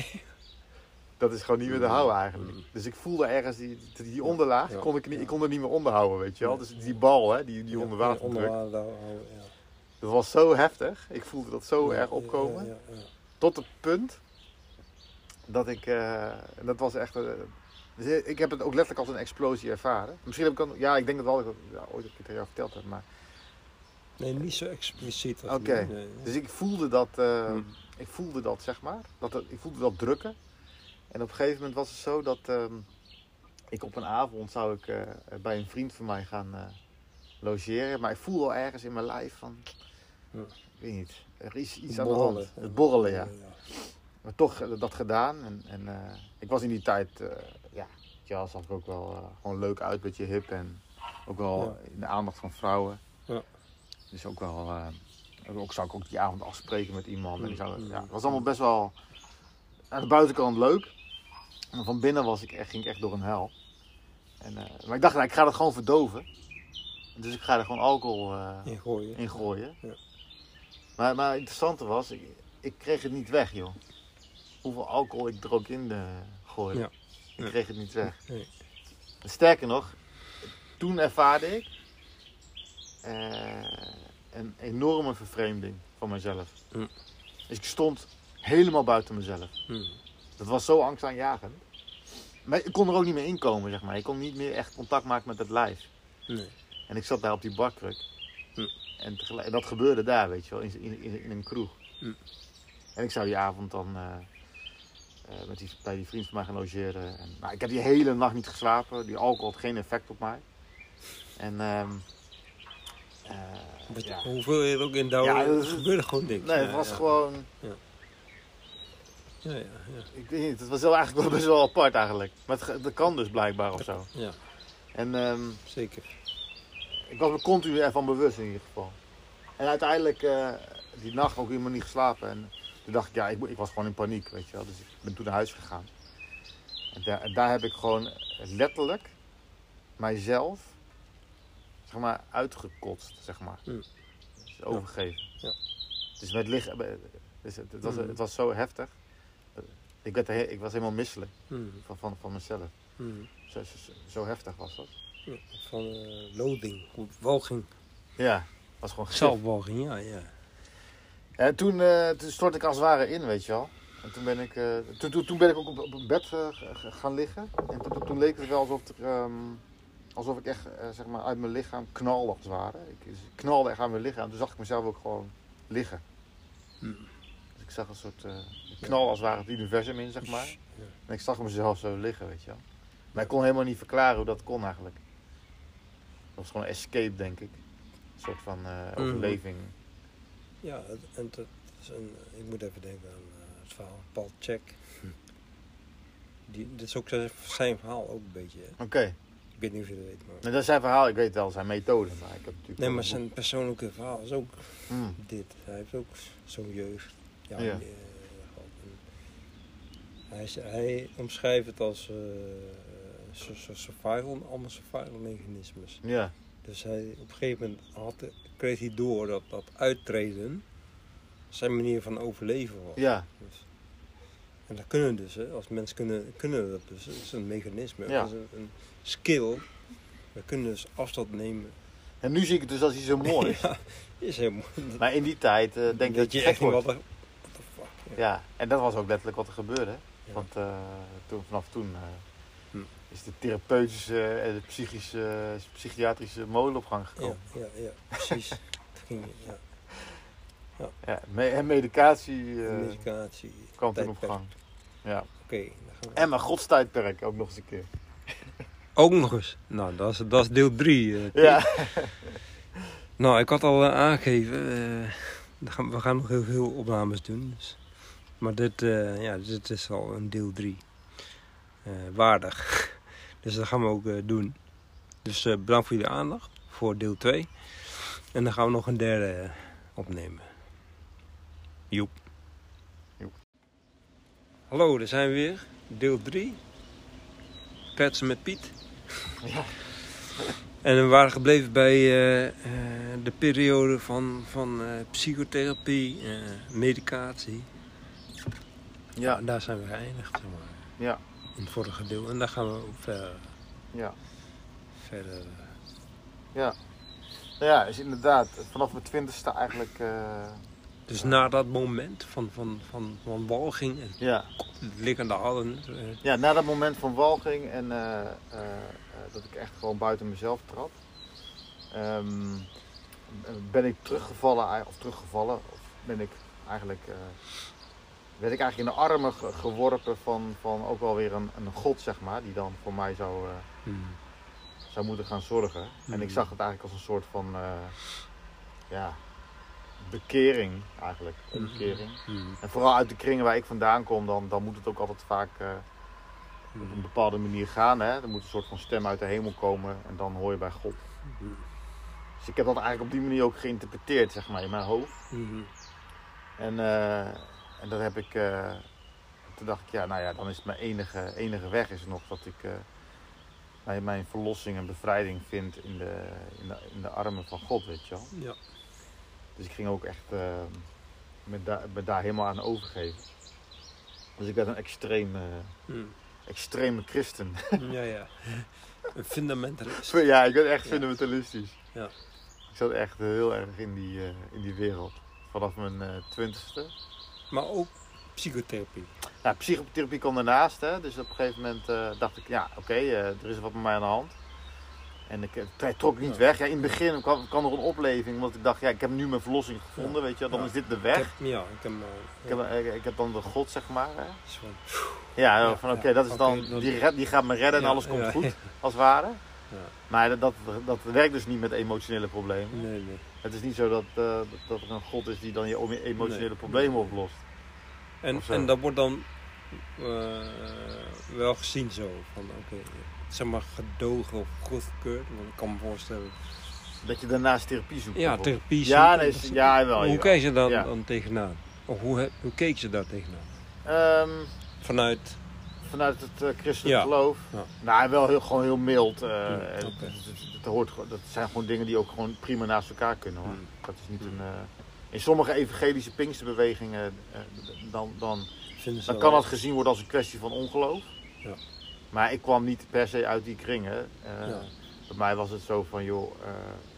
Dat is gewoon niet meer te houden eigenlijk. Mm. Dus ik voelde ergens die, die, onderlaag, kon ik, niet, ik kon er niet meer onder houden, weet je wel. Dus die bal, hè, die, die onder water onder druk, water houden, ja. dat was zo heftig. Ik voelde dat zo erg opkomen. Tot het punt dat ik, eh, dat was echt, eh, dus ik heb het ook letterlijk als een explosie ervaren. Misschien heb ik dan, ja, ik denk dat wel, dat ik dat ja, ooit een keer tegen jou verteld heb, maar. Nee, niet zo expliciet. Oké. nu, nee, nee. Dus ik voelde dat, eh, Hm. Ik voelde dat zeg maar, dat, ik voelde dat drukken. En op een gegeven moment was het zo dat ehm, ik op een avond zou ik eh, bij een vriend van mij gaan eh, logeren, maar ik voelde al ergens in mijn lijf van, Ja. ik weet niet, er is iets aan de hand. Het borrelen, ja. Maar toch eh, dat gedaan. En, en ik was in die tijd, ja, ja, zag ik ook wel gewoon leuk uit, beetje hip en ook wel in de aandacht van vrouwen. Ja. Dus ook wel, ook zou ik ook die avond afspreken met iemand. En die zou, Mm. ja, het was allemaal best wel aan de buitenkant leuk. Maar van binnen was ik echt, ging ik echt door een hel. En, eh, maar ik dacht, nou, ik ga dat gewoon verdoven. Dus ik ga er gewoon alcohol eh, Ingooien. in gooien. Ja. Maar, maar het interessante was, ik, ik kreeg het niet weg, joh. Hoeveel alcohol ik er ook in eh, gooide. Ja. Ik Ja. kreeg het niet weg. Nee. Sterker nog, toen ervaarde ik een enorme vervreemding van mezelf. Dus ik stond helemaal buiten mezelf. Hm. Dat was zo angstaanjagend. Maar ik kon er ook niet meer inkomen, zeg maar. Ik kon niet meer echt contact maken met het lijf. Nee. En ik zat daar op die barkruk. Hm. En dat gebeurde daar, weet je wel, in, in, in, een kroeg. En ik zou die avond dan eh, eh, met die, bij die vriend van mij gaan logeren. En, nou, ik heb die hele nacht niet geslapen. Die alcohol had geen effect op mij. En ehm eh, ja. Hoeveel je er ook in douwen, Ja, dat gebeurde gewoon niks. Nee, het was gewoon, Ja, ja, ja. ik weet niet, het was wel eigenlijk wel best wel apart eigenlijk. Maar het, dat kan dus blijkbaar of zo. ja En ehm, zeker. Ik was me continu ervan bewust in ieder geval. En uiteindelijk, eh, die nacht ook helemaal niet geslapen. En toen dacht ik, ja, ik, ik was gewoon in paniek, weet je wel. Dus ik ben toen naar huis gegaan. En daar, en daar heb ik gewoon letterlijk mijzelf, zeg maar, uitgekotst, zeg maar. Mm. Dus overgegeven. Ja. Dus met lichaam, dus het, het, was, Mm. het was zo heftig. Ik, werd er he- ik was helemaal misselijk Hm. van, van, van mezelf. Hm. Zo, zo, zo heftig was dat. van eh, loading, walging, Ja, was gewoon zelfwalging, ja, ja. En toen, eh, toen stortte ik als het ware in, weet je wel. En toen ben ik, eh, toen, toen, toen ben ik ook op, op een bed eh, gaan liggen. En toen, toen- toen leek het wel alsof, er, ehm, alsof ik echt eh, zeg maar uit mijn lichaam knalde als het ware. Ik, knalde echt aan mijn lichaam. Toen zag ik mezelf ook gewoon liggen. Hm. Dus ik zag een soort eh, ik knal als het ware het universum in, zeg maar. Ja. En ik zag mezelf zo liggen, weet je wel. Maar ik kon helemaal niet verklaren hoe dat kon eigenlijk. Dat was gewoon escape, denk ik. Een soort van eh, Mhm. overleving. Ja, en dat is een, ik moet even denken aan eh, het verhaal Paul Check. Hm. Die, dit is ook zijn, verhaal ook een beetje. Oké. Weet niet of je dat weet, maar... Nou, dat is zijn verhaal, ik weet wel zijn methode, maar ik heb natuurlijk... Nee, maar zijn persoonlijke verhaal is ook. Hmm. dit. Hij heeft ook zo'n jeugd. Ja, Ja. eh, hij, is- hij omschrijft het als eh survival, allemaal survival mechanismes. Ja, Dus hij, op een gegeven moment had, kreeg hij door dat dat uittreden zijn manier van overleven was. ja, Dus, en dat kunnen we dus, hè. als mensen kunnen, kunnen we dat dus. Dat is een mechanisme, Ja. dat is een, een skill. We kunnen dus afstand nemen. en nu zie ik het dus als iets zo moois. ja, is heel mooi. Maar in die tijd eh, denk ik dat je echt wordt. wat er- what the fuck. Ja. Ja, en dat was ook letterlijk wat er gebeurde. Ja. Want eh, toen, vanaf toen eh, Hm. is de therapeutische en de psychische, psychiatrische molen op gang Ja, gekomen. ja, ja, precies. Ging, ja. Ja. me- en medicatie Medicatie. kwam toen op gang. Ja. Oké, dan gaan we. En mijn godstijdperk ook nog eens een keer. Ook nog eens. Nou, dat is, dat is deel 3. Ja. Nou, ik had al eh, aangegeven. eh, we gaan- nog heel veel opnames doen. Dus. Maar dit, eh, ja, dit is al een deel 3. waardig. Dus dat gaan we ook eh, doen. Dus eh, bedankt voor jullie aandacht voor deel 2. En dan gaan we nog een derde eh, opnemen. Joep. Joep. Hallo, daar zijn we weer. Deel 3. Kletsen met Piet. Ja. En we waren gebleven bij eh, eh, de periode van, van eh, psychotherapie, medicatie. Ja. Daar zijn we geëindigd, zeg maar, Ja. in het vorige deel. En daar gaan we ook verder. Ja. verder. Ja. Nou ja, is inderdaad vanaf mijn twintigste eigenlijk... Dus na dat moment van, van, van, van walging en ja. liggende hadden. eh, Ja, na dat moment van walging en eh, eh, dat ik echt gewoon buiten mezelf trad, ehm, ben ik teruggevallen, of teruggevallen, of ben ik eigenlijk, werd ik eigenlijk in de armen ge- geworpen van, van ook wel weer een, een god, zeg maar, die dan voor mij zou, hmm. zou moeten gaan zorgen. En ik Mhm. zag het eigenlijk als een soort van, ja, bekering eigenlijk, omkering. Hmm. En vooral uit de kringen waar ik vandaan kom, dan, dan moet het ook altijd vaak... eh, op een Hmm. bepaalde manier gaan. Hè? Er moet een soort van stem uit de hemel komen en dan hoor je bij God. Dus ik heb dat eigenlijk op die manier ook geïnterpreteerd, zeg maar, in mijn hoofd. En, eh, en dat heb ik. eh, toen dacht ik, ja, nou ja, dan is het mijn enige, enige weg is nog dat ik mijn, mijn verlossing en bevrijding vind in de, in, de, in de armen van God, weet je wel. Ja. Dus ik ging ook echt eh, me, daar me daar helemaal aan overgeven. Dus ik werd een extreem, eh, Hmm. extreme christen. ja, ja. Een fundamentalist. Ja, ik ben echt Ja. fundamentalistisch. Ja. Ik zat echt heel erg in die, eh, in die wereld. Vanaf mijn eh, twintigste. Maar ook psychotherapie. Ja, psychotherapie kwam daarnaast. Hè. Dus op een gegeven moment dacht ik, ja, oké, er is wat met mij aan de hand. En ik eh, trok niet weg. Ja, in het begin kwam, kwam er een opleving. Want ik dacht, ja, ik heb nu mijn verlossing gevonden, weet je. Dan Ja. is dit de Ik weg. heb, ja, ik heb, Ik eh, heb, eh, ik heb dan de God, zeg maar. Ja, Ja, van oké, dat is dan, dat- die, red- die gaat me redden en alles komt goed, als het ware. Ja. Maar dat, dat, dat werkt dus niet met emotionele problemen. Nee, nee. Het is niet zo dat, dat- er een God is die dan je emotionele Nee. problemen oplost. En, en dat wordt dan eh, wel gezien zo. Van oké, zeg maar gedogen of goedgekeurd. Want ik kan me voorstellen. Dat je daarnaast therapie zoekt. Ja, therapie. Ja, zoeken, nee, dat ja, wel. Hoe keek je dan, Ja. dan tegenaan? Of hoe, hoe keek je daar tegenaan? Ehm, Vanuit. vanuit het eh, christelijk Ja. geloof. Ja. Nou, wel heel, gewoon heel mild. eh, Hmm, hoort, gewoon- dat zijn gewoon dingen die ook gewoon prima naast elkaar kunnen. Hoor. Hmm. Dat is niet een, in sommige evangelische pinksterbewegingen dan, dan, Vinden ze dan wel- kan dat gezien worden als een kwestie van ongeloof. Ja. Maar ik kwam niet per se uit die kringen. Eh, Ja. bij mij was het zo van, joh, eh,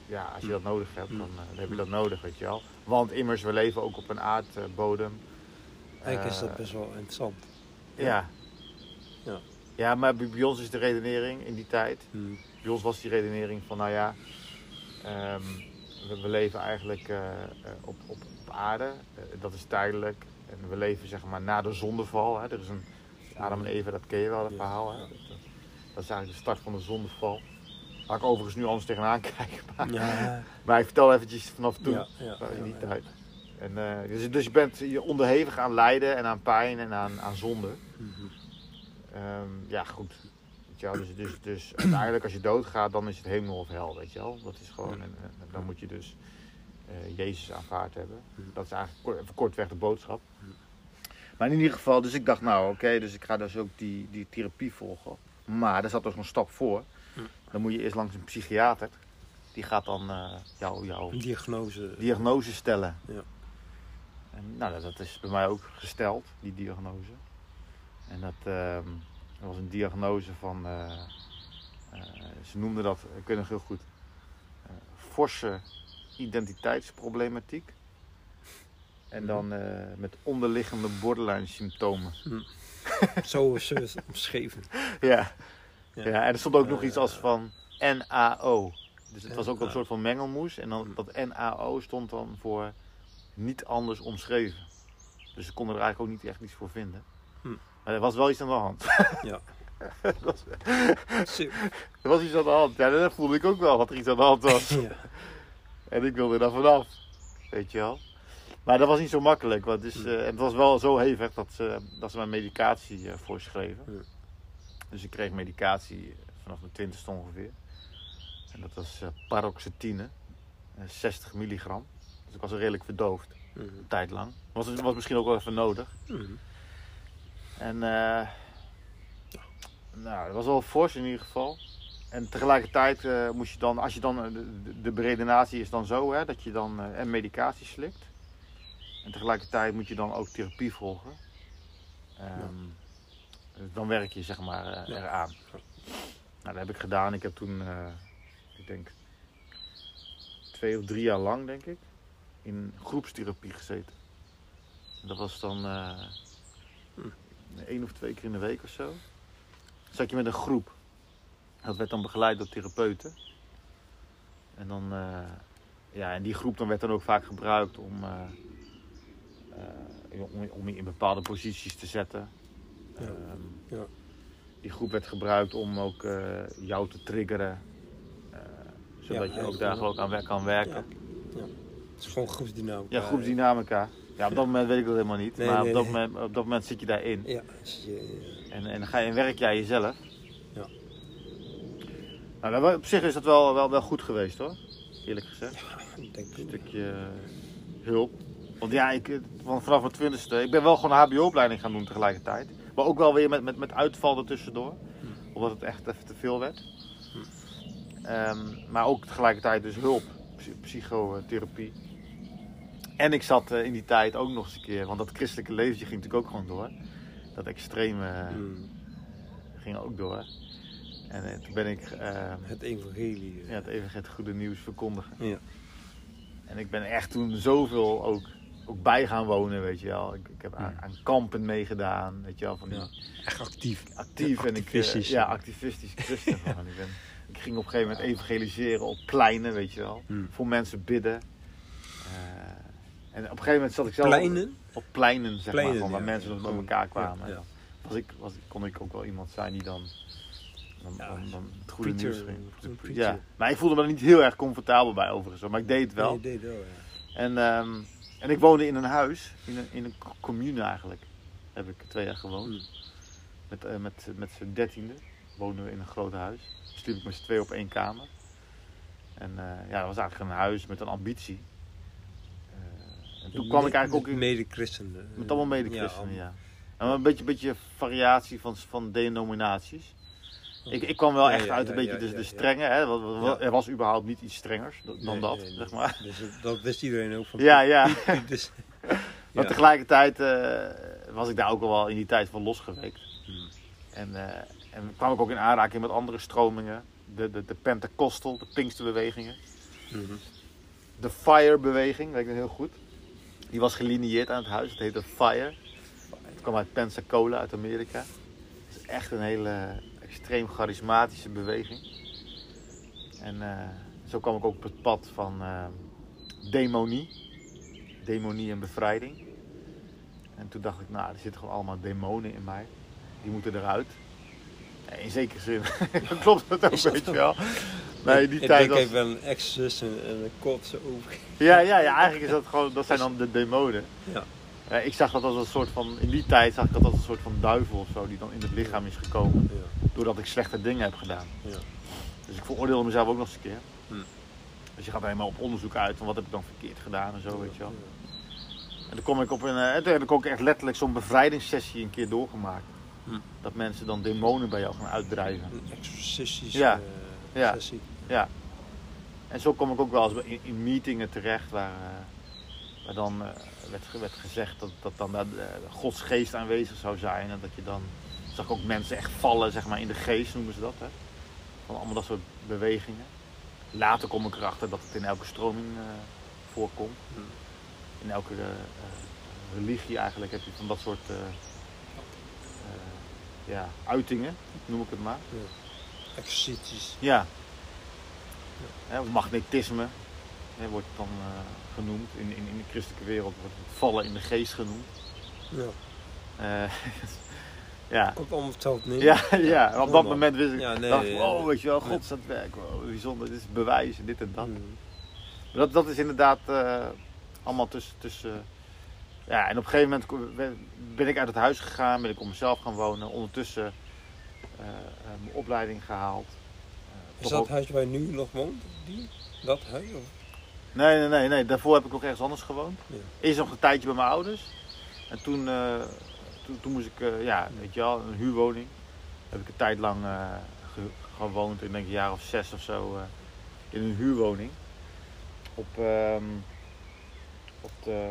ja, als je dat nodig hebt, dan, eh, dan heb je dat nodig, weet je wel. Want immers, we leven ook op een aardbodem. Eigenlijk is dat best wel interessant. Ja. Ja. Ja, maar bij ons is de redenering in die tijd. Hmm. Bij ons was die redenering van, nou ja, ehm, we, we leven eigenlijk op, op, op aarde. Dat is tijdelijk. En we leven zeg maar na de zondeval. Hè. Er is een Adam en Eva, dat ken je wel, dat verhaal. Hè. Dat, is eigenlijk de start van de zondeval. Waar ik overigens nu anders tegenaan kijk. Maar, Ja, maar ik vertel eventjes vanaf toen, ja, ja, eh, in die ja, tijd. En, eh, dus, dus je bent je onderhevig aan lijden en aan pijn en aan, aan zonde. Mhm. Ehm, ja, goed. Weet je wel, dus, dus, dus uiteindelijk als je doodgaat, dan is het hemel of hel, weet je wel. Dat is gewoon, en, en dan moet je dus eh, Jezus aanvaard hebben. Mhm. Dat is eigenlijk kort, kortweg de boodschap. Maar in ieder geval, dus ik dacht nou oké, dus ik ga dus ook die, die therapie volgen. Maar daar zat dus een stap voor. Mhm. Dan moet je eerst langs een psychiater. Die gaat dan eh jou, jou diagnose. diagnose stellen. Ja. En nou, dat is bij mij ook gesteld, die diagnose. En dat, ehm, dat was een diagnose van, eh, eh, ze noemden dat, ik weet nog heel goed, forse identiteitsproblematiek. En dan eh, met onderliggende borderline symptomen. Zo is het omschreven. Ja. Ja. Ja. en er stond ook nog Eh, iets als van NAO. Dus het was ook een soort van mengelmoes. En dan dat NAO stond dan voor niet anders omschreven. Dus ze konden er eigenlijk ook niet echt iets voor vinden. Maar er was wel iets aan de hand. Ja. er, was, er was iets aan de hand. Ja, dat voelde ik ook wel dat er iets aan de hand was. ja. En ik wilde er dan vanaf. Weet je wel. Maar dat was niet zo makkelijk. Want Hm. eh, het was wel zo hevig dat ze, dat ze mij medicatie eh, voorschreven. Dus ik kreeg medicatie vanaf mijn twintigste ongeveer. En dat was eh, paroxetine. eh, 60 milligram. Dus ik was redelijk verdoofd. Mhm. Een tijd lang. Was, was misschien ook wel even nodig. Mhm. En eh, nou, dat was wel fors in ieder geval. En tegelijkertijd eh, moest je dan, als je dan, eh, de, de, de beredenatie is dan zo, hè, dat je dan eh, en medicatie slikt. En tegelijkertijd moet je dan ook therapie volgen. Ehm, dan werk je zeg maar eh, Ja. eraan. Nou, dat heb ik gedaan. Ik heb toen, eh, ik denk, twee of drie jaar lang, denk ik, in groepstherapie gezeten. En dat was dan Hm. één of twee keer in de week of zo. Zat je met een groep. Dat werd dan begeleid door therapeuten. En dan, ja, en die groep dan werd dan ook vaak gebruikt om, om, om je in bepaalde posities te zetten. Ja. Ehm, Ja. Die groep werd gebruikt om ook eh, jou te triggeren. eh, zodat Ja, je ook daar gewoon aan wer- kan werken. Het is gewoon groepsdynamica. Ja, groepsdynamica. Ja, op dat moment weet ik dat helemaal niet. Nee, maar nee, op, dat nee. moment, op dat moment zit je daarin. Ja, je- En, en ga je en werk jij jezelf. Ja. Nou, op zich is dat wel, wel, wel goed geweest hoor. Eerlijk gezegd. ik denk Een stukje eh, hulp. Want ja, ik, eh, van- vanaf mijn twintigste. Ik ben wel gewoon een HBO-opleiding gaan doen tegelijkertijd. Maar ook wel weer met, met, met uitval ertussendoor. Omdat het echt even te veel werd. Ehm, maar ook tegelijkertijd dus hulp. psy- Psychotherapie. En ik zat eh, in die tijd ook nog eens een keer. Want dat christelijke leventje ging natuurlijk ook gewoon door. Dat extreme eh, Mm. ging ook door. En eh, toen ben ik ehm, Het evangelie. ja, het eeuwig het goede nieuws verkondigen. Ja. En ik ben echt toen zoveel ook, ook bij gaan wonen, weet je wel. Ik, ik heb aan, aan kampen meegedaan, weet je wel. Van die, Ja. Echt actief. Actief en ik, Activistisch. ja, activistisch christen. gewoon. ik, ben, ik ging op een gegeven moment evangeliseren op pleinen, weet je wel. Hmm. Voor mensen bidden. Eh, en op een gegeven moment zat ik zelf Pleinen? op pleinen, zeg Pleinen, maar, van waar ja. mensen bij Gewoon, elkaar kwamen. Was ik, was, kon ik ook wel iemand zijn die dan, dan, Ja, dan, dan het goede preacher, nieuws. Ja, maar ik voelde me er niet heel erg comfortabel bij overigens, maar ik deed het wel. Nee, deed wel, ja. En, ehm, en ik woonde in een huis, in een, in een co- commune eigenlijk. Heb ik twee jaar gewoond. Hmm. Met, eh, met, met z'n dertiende woonden we in een groot huis. Sliep ik met z'n twee op één kamer. En eh, ja, dat was eigenlijk een huis met een ambitie. Eh, en toen kwam ik eigenlijk ook in, Mede-christenen. met allemaal mede-christenen, Ja, ja. En wel een beetje, beetje variatie van, van denominaties. Ik, ik kwam wel echt uit een beetje de, de strenge. Hè? Er was überhaupt niet iets strengers dan Nee, dat, nee, zeg maar. Dus dat- wist iedereen ook van. Ja, ja. Dus- Maar tegelijkertijd eh, was ik daar ook al wel in die tijd van losgeweekt. Hmm. En, eh, en kwam ik ook in aanraking met andere stromingen de, de, de Pentecostal, de Pinksterbewegingen. Mhm. De Fire-beweging, weet ik nog heel goed. Die was gelinieerd aan het huis. Het heette Fire. Het kwam uit Pensacola, uit Amerika. Het is echt een hele extreem charismatische beweging. En eh, zo kwam ik ook op het pad van eh, demonie. Demonie en bevrijding. En toen dacht ik, nou, er zitten gewoon allemaal demonen in mij. Die moeten eruit. Ja, In zekere zin klopt dat ook, weet je wel. Nee, die ik tijd denk was... even wel een ex-zus en, en een kotse over. Ja, ja, ja, eigenlijk is dat gewoon, dat zijn dan de demonen. Ja. Ja, ik zag dat als een soort van, in die tijd zag ik dat als een soort van duivel of zo, die dan in het lichaam is gekomen. Ja. Doordat ik slechte dingen heb gedaan. Ja. Dus ik veroordeelde mezelf ook nog eens een keer. Hm. Dus je gaat helemaal op onderzoek uit van wat heb ik dan verkeerd gedaan en zo, weet je wel. En toen kom ik op een, eh, toen heb ik ook echt letterlijk zo'n bevrijdingssessie een keer doorgemaakt. Hm. Dat mensen dan demonen bij jou gaan uitdrijven. Een exorcistische Ja. eh, Ja. sessie. Ja. En zo kom ik ook wel eens in, in meetingen terecht waar, eh, waar dan eh, werd, ge- werd gezegd dat, dat dan daar, eh, Gods geest aanwezig zou zijn. En dat je dan, zag ook mensen echt vallen zeg maar, in de geest noemen ze dat. Hè? Van allemaal dat soort bewegingen. Later kom ik erachter dat het in elke stroming eh, voorkomt. In elke religie eigenlijk heb je van dat soort ja, uitingen, noem ik het maar. Ja. Hè, of magnetisme hè, wordt dan genoemd. In, in, in de christelijke wereld wordt het vallen in de geest genoemd. Ja. Eh, ja. Komt allemaal hetzelfde neer. Ja, ja, op dat moment wist ik, Ja, nee, dacht wow, weet je wel, God het werk, wow, bijzonder, dit is bewijzen, dit en dat. Maar Dat, dat is inderdaad eh, allemaal tussen, tussen, ja, en op een gegeven moment ben- ik uit het huis gegaan, ben ik op mezelf gaan wonen, ondertussen eh, eh, mijn opleiding gehaald. Eh, Is dat ook- het huis waar je nu nog woont? Die? Dat huis? Of? Nee, nee, nee, nee. Daarvoor heb ik nog ergens anders gewoond. Ja. Eerst nog een tijdje bij mijn ouders. En toen, eh, toen, toen moest ik, eh, ja, weet je wel, een huurwoning. Heb ik een tijd lang ge- gewoond, ik denk een jaar of zes of zo, in een huurwoning. Op, ehm, op de,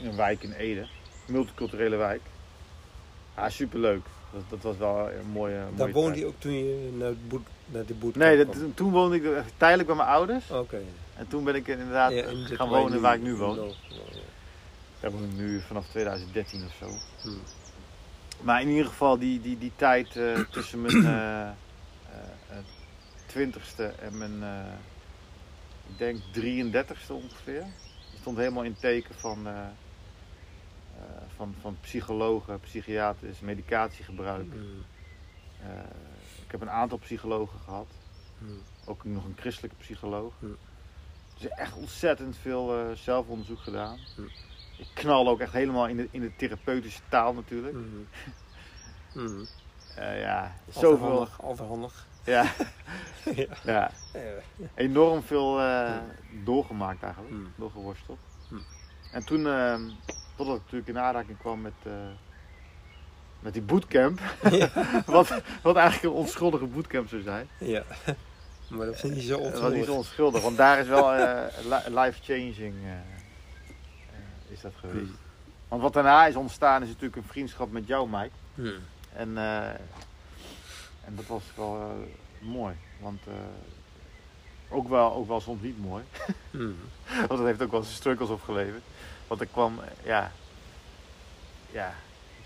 in een wijk in Ede. Multiculturele wijk. Ja, superleuk. Dat, dat was wel een mooie, mooie Daar woonde je ook toen je naar, het boet, naar de boot Nee, dat, toen woonde ik tijdelijk bij mijn ouders. Oké. En toen ben ik inderdaad Ja, in dit gaan wonen waar ik nu woon. woont. Daar woon ik nu vanaf 2013 of zo. Hm. Maar in ieder geval die, die, die tijd eh, tussen mijn eh, eh, eh, twintigste en mijn, eh, ik denk 33ste ongeveer. Stond helemaal in teken van, eh, eh, van, van psychologen, psychiaters, medicatiegebruik. Hm. Eh, ik heb een aantal psychologen gehad. Hm. Ook nog een christelijke psycholoog. Hm. Dus echt ontzettend veel eh, zelfonderzoek gedaan. Hm. Ik knal ook echt helemaal in de, in de therapeutische taal natuurlijk. Hm. Hm. Eh, ja, Altijd zoveel. handig, altijd handig. Ja, ja. enorm veel eh, doorgemaakt eigenlijk. Hm. Doorgeworsteld. Hm. En toen, eh, totdat ik natuurlijk in aanraking kwam met, met die bootcamp. wat, wat eigenlijk een onschuldige bootcamp zou zijn. ja. Maar dat vind je zo Dat was niet zo onschuldig. onschuldig, want daar is wel eh, li- life-changing eh, eh, is dat geweest. Hm. Want wat daarna is ontstaan is natuurlijk een vriendschap met jou, Mike. Hm. En, en dat was wel mooi. Want ook, wel, ook wel soms niet mooi. Hm. Want dat heeft ook wel zijn struggles opgeleverd. Want ik kwam, ja, ja,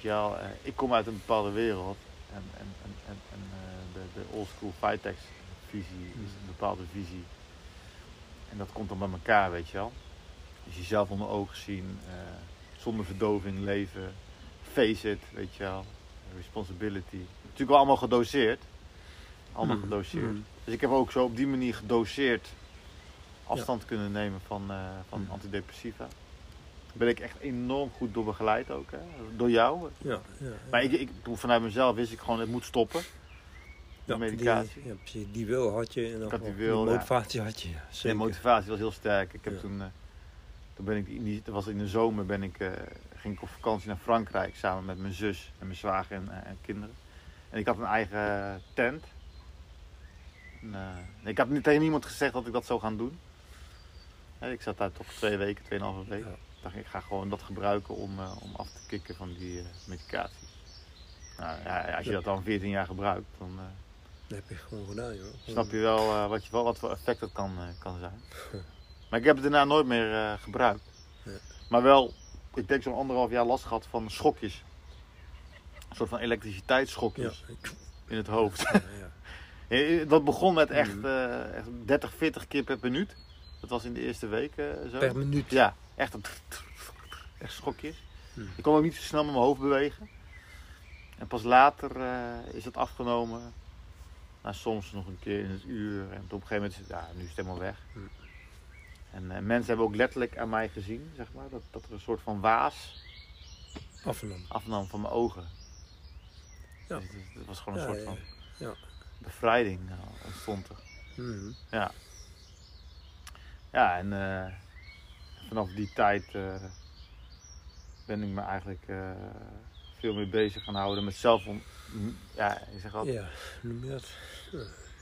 wel, ik kom uit een bepaalde wereld. En, en, en, en, de, de old school Vitex visie is een bepaalde visie. En dat komt dan bij elkaar, weet je wel. Dus jezelf onder ogen zien, eh, zonder verdoving leven, face it, weet je wel. Responsibility. Natuurlijk wel allemaal gedoseerd. Allemaal Hm. gedoseerd. Hm. Dus ik heb ook zo op die manier gedoseerd afstand kunnen nemen van, eh, van Hm. antidepressiva. Ben ik echt enorm goed door begeleid ook, hè? door jou. Ja, ja, Maar ik, ik, vanuit mezelf wist ik gewoon, het moet stoppen. De ja, medicatie. Die, ja, precies. Die wil had je. En die ook wil, ja. motivatie had je. Ja, De motivatie was heel sterk. Ik heb Ja. toen, eh, toen ben ik in die, dat was in de zomer, ben ik, eh, ging ik op vakantie naar Frankrijk samen met mijn zus en mijn zwager en, eh, en kinderen. En ik had een eigen tent. En, eh, ik had niet tegen niemand gezegd dat ik dat zou gaan doen. Ik zat daar toch twee weken, tweeënhalve week. Ja. Ik dacht, ik ga gewoon dat gebruiken om, eh, om af te kicken van die eh, medicatie. Nou, ja, als je dat dan 14 jaar gebruikt, dan, eh, Dat heb je gewoon gedaan, joh. Snap je wel, eh, wat, je, wat voor effect dat kan, eh, kan zijn. Maar ik heb het daarna nooit meer eh, gebruikt. Ja. Maar wel, ik denk zo'n anderhalf jaar last gehad van schokjes. Een soort van Ja. elektriciteitsschokjes in het hoofd. Ja, Dat begon met echt, Mhm. echt 30, 40 keer per minuut. Dat was in de eerste week eh, zo. Per minuut. Ja, echt een echt schokjes. Hmm. Ik kon ook niet zo snel met mijn hoofd bewegen. En pas later is het afgenomen. Nou, soms nog een keer in het uur. En op een gegeven moment is het, ja, nu is het helemaal weg. En eh, mensen hebben ook letterlijk aan mij gezien, zeg maar, dat, dat er een soort van waas Afgenomen. afnam van mijn ogen. Ja. Dus het, het was gewoon een Ja, soort van ja. bevrijding nou, ontstond er. Mhm. Ja. Ja, en eh, vanaf die tijd ben ik me eigenlijk veel meer bezig gaan houden met zelf... Ja, ik zeg altijd, Ja, noem dat?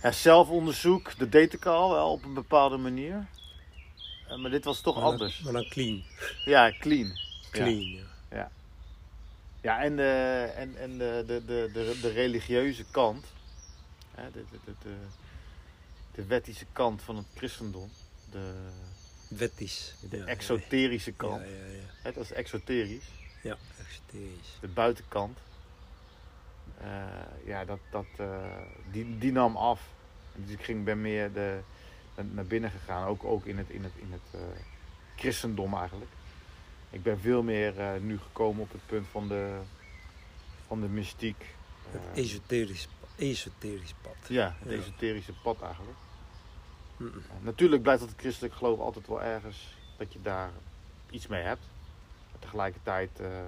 ja, zelfonderzoek, dat deed ik al wel op een bepaalde manier. Eh, maar dit was toch Maar dan- anders. Maar dan clean. Ja, clean. Clean, ja. Ja, en de, en, en de, de, de, de, de religieuze kant, de, de, de, de, de wettische kant van het christendom, de, Wettisch. de ja, exoterische ja, kant, Ja, ja, ja. dat is exoterisch, Ja, de buitenkant, eh, ja, dat, dat, eh, die, die nam af. Dus ik ging, ben meer de, naar binnen gegaan, ook, ook in het, in het, in het eh, christendom eigenlijk. Ik ben veel meer eh, nu gekomen op het punt van de, van de mystiek. Het esoterisch, esoterisch pad. Ja, het Ja. esoterische pad eigenlijk. Natuurlijk blijft het christelijk geloof altijd wel ergens dat je daar iets mee hebt. Tegelijkertijd eh, eh,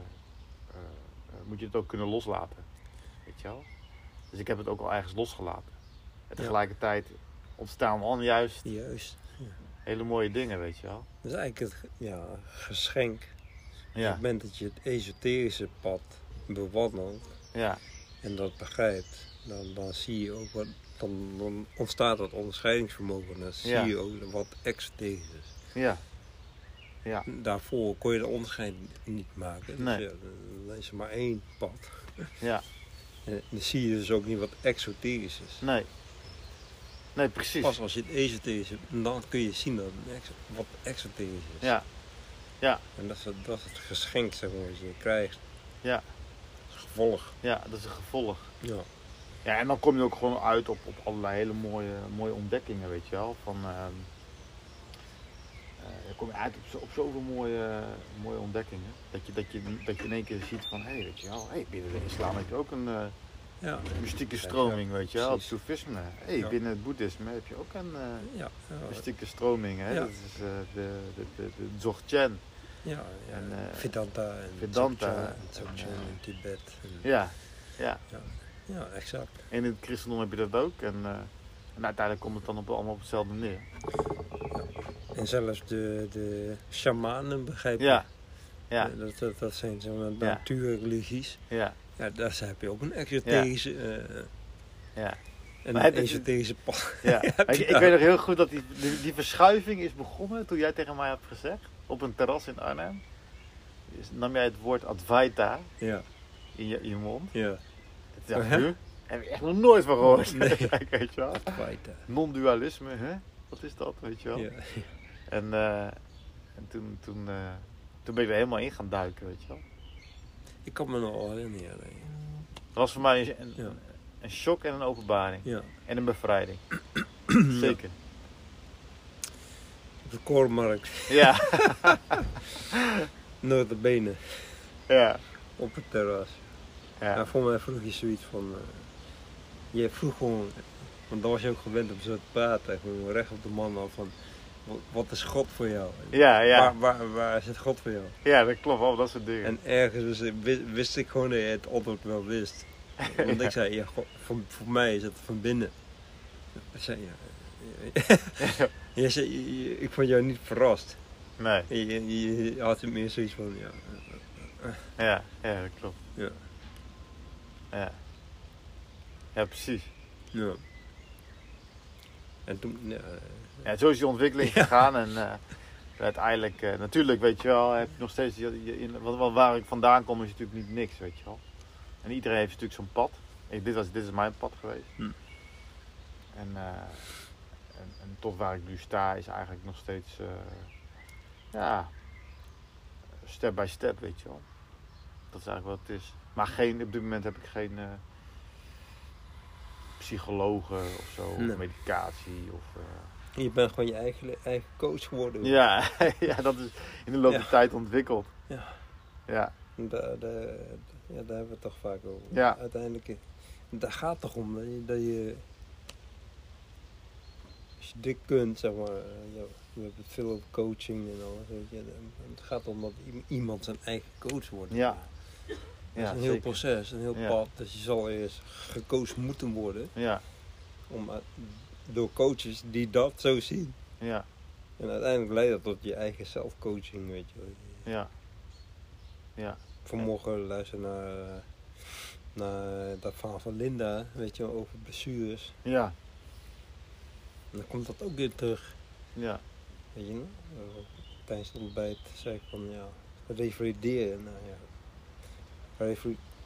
eh, moet je het ook kunnen loslaten. Weet je wel? Dus ik heb het ook al ergens losgelaten. En tegelijkertijd ontstaan dan juist Juist. hele mooie dingen, weet je wel. Dat is eigenlijk het ja, geschenk. Op het moment dat je het esoterische pad bewandelt ja, en dat begrijpt, dan, dan zie je ook wat. Dan, dan ontstaat dat onderscheidingsvermogen. Dan zie je ook wat exoterisch is. ja, ja, Daarvoor kon je de onderscheid niet maken. Dus Nee. ja, dan is er maar één pad. ja. En dan zie je dus ook niet wat exoterisch is. Nee. Nee, precies. Pas als je het esoterisch hebt, dan kun je zien dat het exo- wat exoterisch is. Ja, En dat is, het, dat is het geschenk zeg maar, wat je krijgt. Ja. Dat is gevolg. ja, dat is een gevolg. Ja. Ja, en dan kom je ook gewoon uit op, op allerlei hele mooie, mooie ontdekkingen, weet je wel. Van, ehm, eh, dan kom je uit op, zo, op zoveel mooie, mooie ontdekkingen. Dat je, dat, je, dat je in één keer ziet van, hé, weet je wel, hey, binnen de islam heb je ook een eh, Ja. mystieke stroming, weet je wel. Het. Soefisme. Hey, Ja. binnen het boeddhisme heb je ook een eh, Ja. Ja. mystieke stroming, hè. Ja. Dat is eh, de, de, de, de Dzogchen. ja, ja. En, eh, Vedanta en Vedanta Dzogchen en en, Dzogchen eh, in Tibet. En, Ja, ja. ja, exact. En in het christendom heb je dat ook. En, eh, en uiteindelijk komt het dan op, allemaal op hetzelfde neer. En zelfs de, de shamanen begrijp je. Ja, ja, Eh, Dat, dat, dat zijn zeg maar, Ja. natuurreligies. ja, Ja, daar heb je ook een exoterische, eh, ja. een het- esoterische pad. ja. Ja, ik, ik ja. weet nog heel goed dat die, die, die verschuiving is begonnen toen jij tegen mij hebt gezegd, op een terras in Arnhem, nam jij het woord Advaita Ja, in je, in je mond. ja. Ik, Huh? Heb je echt nog nooit van gehoord. Nee. weet je wel? Advaita. Non-dualisme, hè? Wat is dat, weet je wel? Ja. En, eh, en toen, toen, eh, toen ben ik er helemaal in gaan duiken, weet je wel. Ik kan me nog wel herinneren. Dat was voor mij een, een, Ja. een shock en een openbaring. Ja. En een bevrijding. Zeker. De koormarkt, Ja, notabene, ja, op het terras. ja. Ja, voor mij vroeg je zoiets van... eh, je vroeg gewoon... Want dan was je ook gewend om zo te praten. Gewoon recht op de man af van... Wat, is God voor jou? Ja, ja. Waar, waar, waar is het God voor jou? ja, dat klopt wel, dat soort dingen. En ergens wist, ik gewoon dat je het antwoord wel wist. Want ik zei, ja, God, voor, voor mij is het van binnen. Ik zei, ja. Je zei, je- ik vond jou niet verrast. Nee, Je, je, je had meer zoiets van, ja. ja, ja, dat klopt. Ja. Ja, ja precies. ja. En toen, ja, Ja, zo is die ontwikkeling gegaan en eh, uiteindelijk, eh, natuurlijk weet je wel, heb je nog steeds, in, wat, waar ik vandaan kom is natuurlijk niet niks, weet je wel. En iedereen heeft natuurlijk zo'n pad. Ik, dit, was, dit is mijn pad geweest. Hm. En, eh, en, en tot waar ik nu sta is eigenlijk nog steeds, ja, step by step, weet je wel. Dat is eigenlijk wat het is. Maar geen, op dit moment heb ik geen psychologen of zo, Nee. of medicatie. Of, Je bent gewoon je eigen, eigen coach geworden. ja, ja, dat is in de loop der Ja. tijd ontwikkeld. Ja. Ja, Daar, daar, ja, daar hebben we het toch vaak over. Ja. Uiteindelijk, eh, daar gaat het toch om dat je, dat je als je dit kunt, zeg maar, eh, we hebben het veel over coaching en alles, weet je. Het gaat om dat iemand zijn eigen coach wordt. Ja. Dat ja is een heel zeker. proces, een heel pad. Dus je zal eerst gecoacht moeten worden Ja, om, door coaches die dat zo zien. ja, En uiteindelijk leidt dat tot je eigen zelfcoaching, weet je. wel. ja. Ja, Vanmorgen luisteren naar, eh, naar dat verhaal van Linda, weet je, wel, over blessures. ja, En dan komt dat ook weer terug, ja, weet je nog? Tijdens het ontbijt zei ik van, ja, revalideren. Nou ja,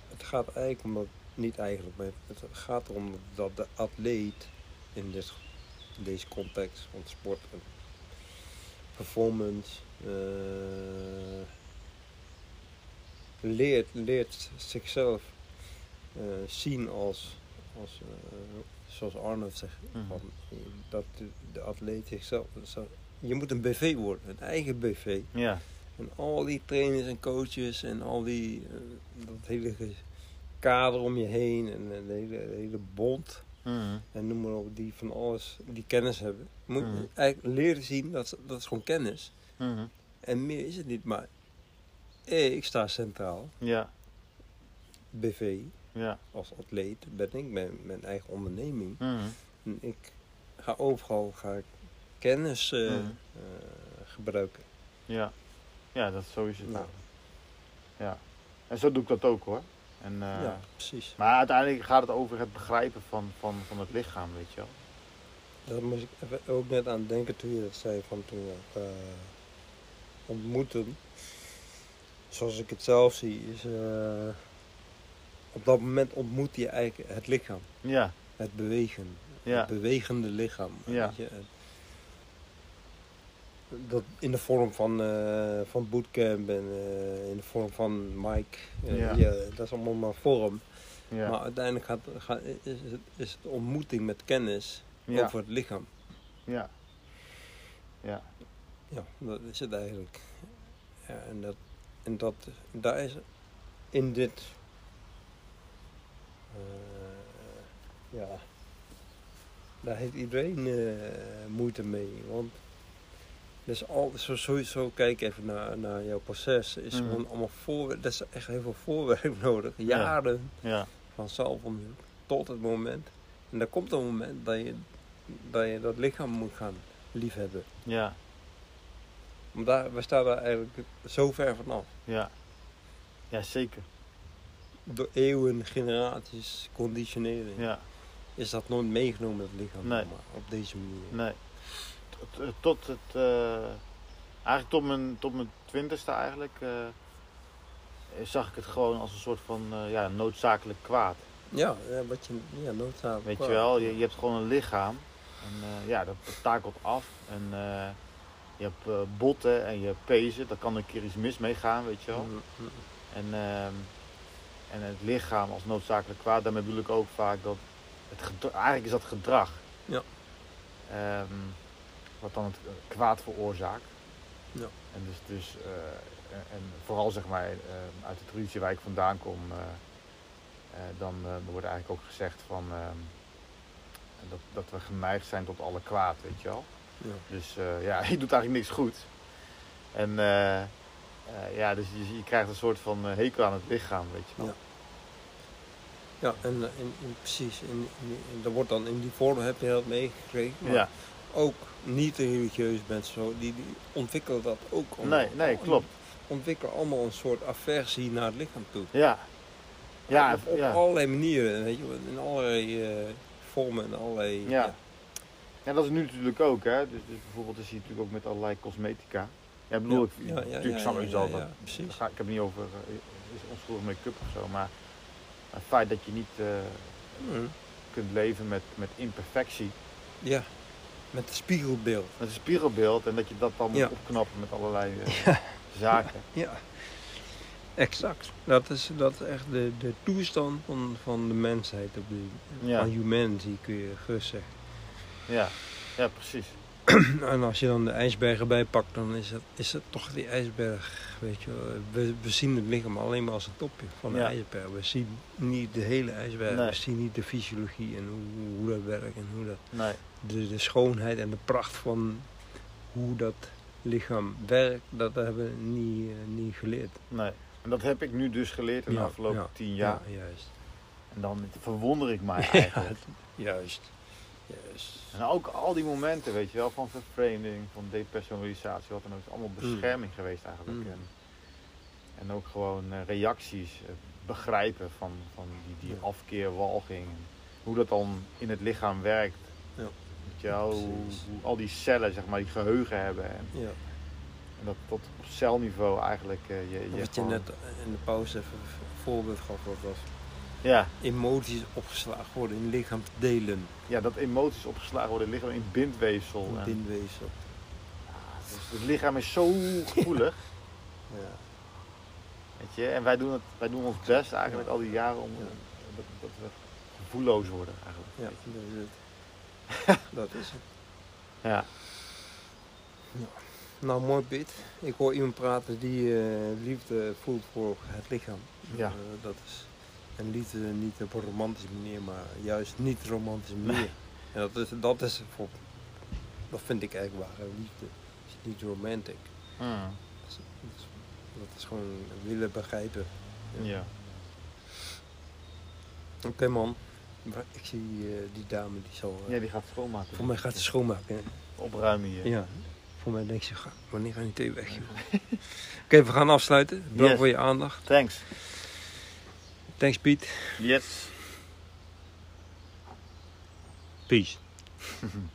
het gaat eigenlijk om dat, niet eigenlijk, maar het gaat erom dat de atleet in, dit, in deze context van sport en performance eh, leert, leert zichzelf eh, zien als, als eh, zoals Arnold zegt, Mhm. van, dat de, de atleet zichzelf, zo- je moet een BV worden, een eigen BV. ja, En al die trainers en coaches en al die, dat hele kader om je heen en de hele, de hele bond Mhm. en noem maar op, die van alles, die kennis hebben. Moet Mhm. eigenlijk leren zien, dat, dat is gewoon kennis. Mhm. En meer is het niet, maar eh, ik sta centraal, ja, BV, ja, als atleet ben ik, mijn, mijn eigen onderneming. Mhm. En ik ga overal ga ik kennis eh, eh, gebruiken. ja. Ja, dat zo is het. Nou. Ja. En zo doe ik dat ook hoor. En, eh, ja, precies. Maar uiteindelijk gaat het over het begrijpen van, van, van het lichaam, weet je wel. Daar moest ik even ook net aan denken toen je dat zei van toen we elkaar ontmoeten. Zoals ik het zelf zie, is eh, op dat moment ontmoet je eigenlijk het lichaam. Ja, Het bewegen. ja, Het bewegende lichaam. Ja. weet je. Het- Dat in de vorm van, eh, van bootcamp en eh, in de vorm van Mike. Eh, Ja. ja, dat is allemaal maar vorm. ja, Maar uiteindelijk gaat, gaat, is, het, is het ontmoeting met kennis ja, over het lichaam. ja, ja, Ja, dat is het eigenlijk. Ja, en dat, en dat, daar is in dit, ja, daar heeft iedereen moeite mee. Want dus al, zo, sowieso kijk even naar, naar jouw proces. Is Mhm. gewoon allemaal voor, er is echt heel veel voorwerk nodig. Jaren ja, van zelfonderzoek tot het moment. En er komt een moment dat je dat, je dat lichaam moet gaan liefhebben. ja, Want daar, we staan daar eigenlijk zo ver vanaf. ja, ja, zeker. Door eeuwen, generaties, conditionering. Ja, Is dat nooit meegenomen, het lichaam. Nee. Maar op deze manier. nee. Tot, het, eh, eigenlijk tot mijn, tot mijn twintigste eigenlijk, eh, zag ik het gewoon als een soort van eh, ja, noodzakelijk kwaad. Ja, wat je ja, noodzakelijk. Weet je kwaad. wel, je, je hebt gewoon een lichaam. En ja, dat, dat takelt af. En je hebt botten en je hebt pezen. Daar kan een keer iets mis mee gaan, weet je wel. Mm, mm. En, ehm, en het lichaam als noodzakelijk kwaad, daarmee bedoel ik ook vaak dat het eigenlijk is dat gedrag. Ja. Ehm, wat dan het eh, kwaad veroorzaakt. Ja. En dus, dus eh, en, en vooral zeg maar eh, uit de traditie waar ik vandaan kom, dan, wordt eigenlijk ook gezegd van dat, dat we geneigd zijn tot alle kwaad, weet je wel. Ja. Dus ja, je doet eigenlijk niks goed. En ja, dus je, je krijgt een soort van hekel aan het lichaam, weet je wel. Ja. Ja, en, in- precies. In, in- er wordt dan in die vorm heb je dat meegekregen. Maar Ja, ook niet-religieus mensen zo, die, die ontwikkelen dat ook allemaal. nee, nee, klopt. Ontwikkelen allemaal een soort aversie naar het lichaam toe. Ja, ja, op, op ja. allerlei manieren, weet je, in allerlei eh, vormen en allerlei. Ja. ja, dat is nu natuurlijk ook, hè. Dus, dus bijvoorbeeld is je natuurlijk ook met allerlei cosmetica. Ja, ik bedoel, ik, Ja, ja, natuurlijk snap ik wel dat. precies. ga- ik heb het niet over uh, is onschuldig make-up of zo, maar het feit dat je niet, eh, Mhm. kunt leven met, met imperfectie. Ja, met het spiegelbeeld. Met een spiegelbeeld en dat je dat dan moet opknappen met allerlei eh, Ja. zaken. Ja, exact. Dat is, dat is echt de, de toestand van, van de mensheid, op die, Ja. van humanity kun je gerust zeggen. Ja, ja precies. En als je dan de ijsbergen bijpakt, dan is het, is het toch die ijsberg, weet je. We, we zien het lichaam alleen maar als een topje van de Ja. ijsberg. We zien niet de hele ijsberg, Nee. we zien niet de fysiologie en hoe, hoe dat werkt en hoe dat, Nee. de, de schoonheid en de pracht van hoe dat lichaam werkt, dat hebben we niet, eh, niet geleerd. Nee. En dat heb ik nu dus geleerd in de Ja, afgelopen ja, tien jaar. Ja, juist. En dan verwonder ik mij eigenlijk. juist. Juist. En ook al die momenten, weet je wel, van verframing, van depersonalisatie, wat dan ook, is allemaal bescherming geweest eigenlijk. Mm. En, en ook gewoon eh, reacties, eh, begrijpen van, van die, die afkeer, walging. Hoe dat dan in het lichaam werkt. Ja. Weet je wel, hoe, hoe al die cellen, zeg maar, die geheugen hebben. En, Ja. en dat tot op celniveau eigenlijk eh, je, je Wat je net in de pauze even een voorbeeld gaf, wat was Ja, emoties opgeslagen worden in lichaamsdelen, ja, dat emoties opgeslagen worden in het lichaam in bindweefsel. in bindweefsel. dus het lichaam is zo gevoelig. Ja. Weet je? En wij doen, het, wij doen ons best eigenlijk Ja. al die jaren om Ja. dat, dat we gevoelloos worden eigenlijk. Ja, dat is het. dat is het. Ja. Nou, mooi Piet. Ik hoor iemand praten die eh, liefde voelt voor het lichaam. Ja. Eh, dat is, en liefde niet op een romantische manier, maar juist niet romantische manier. En dat is, dat is voor, dat vind ik eigenlijk waar. Liefde is niet romantic. Mm. Dat is, dat is, dat is gewoon willen begrijpen. ja. Oké man, ik zie eh, die dame die zal... eh, Ja, die gaat schoonmaken. voor mij gaat ze schoonmaken. hè. opruimen hier. Ja. Voor mij denk ze, ga- wanneer gaan die thee weg? Oké, we gaan afsluiten. Bedankt Yes. voor je aandacht. Thanks. Thanks Pete. Yes. Peace.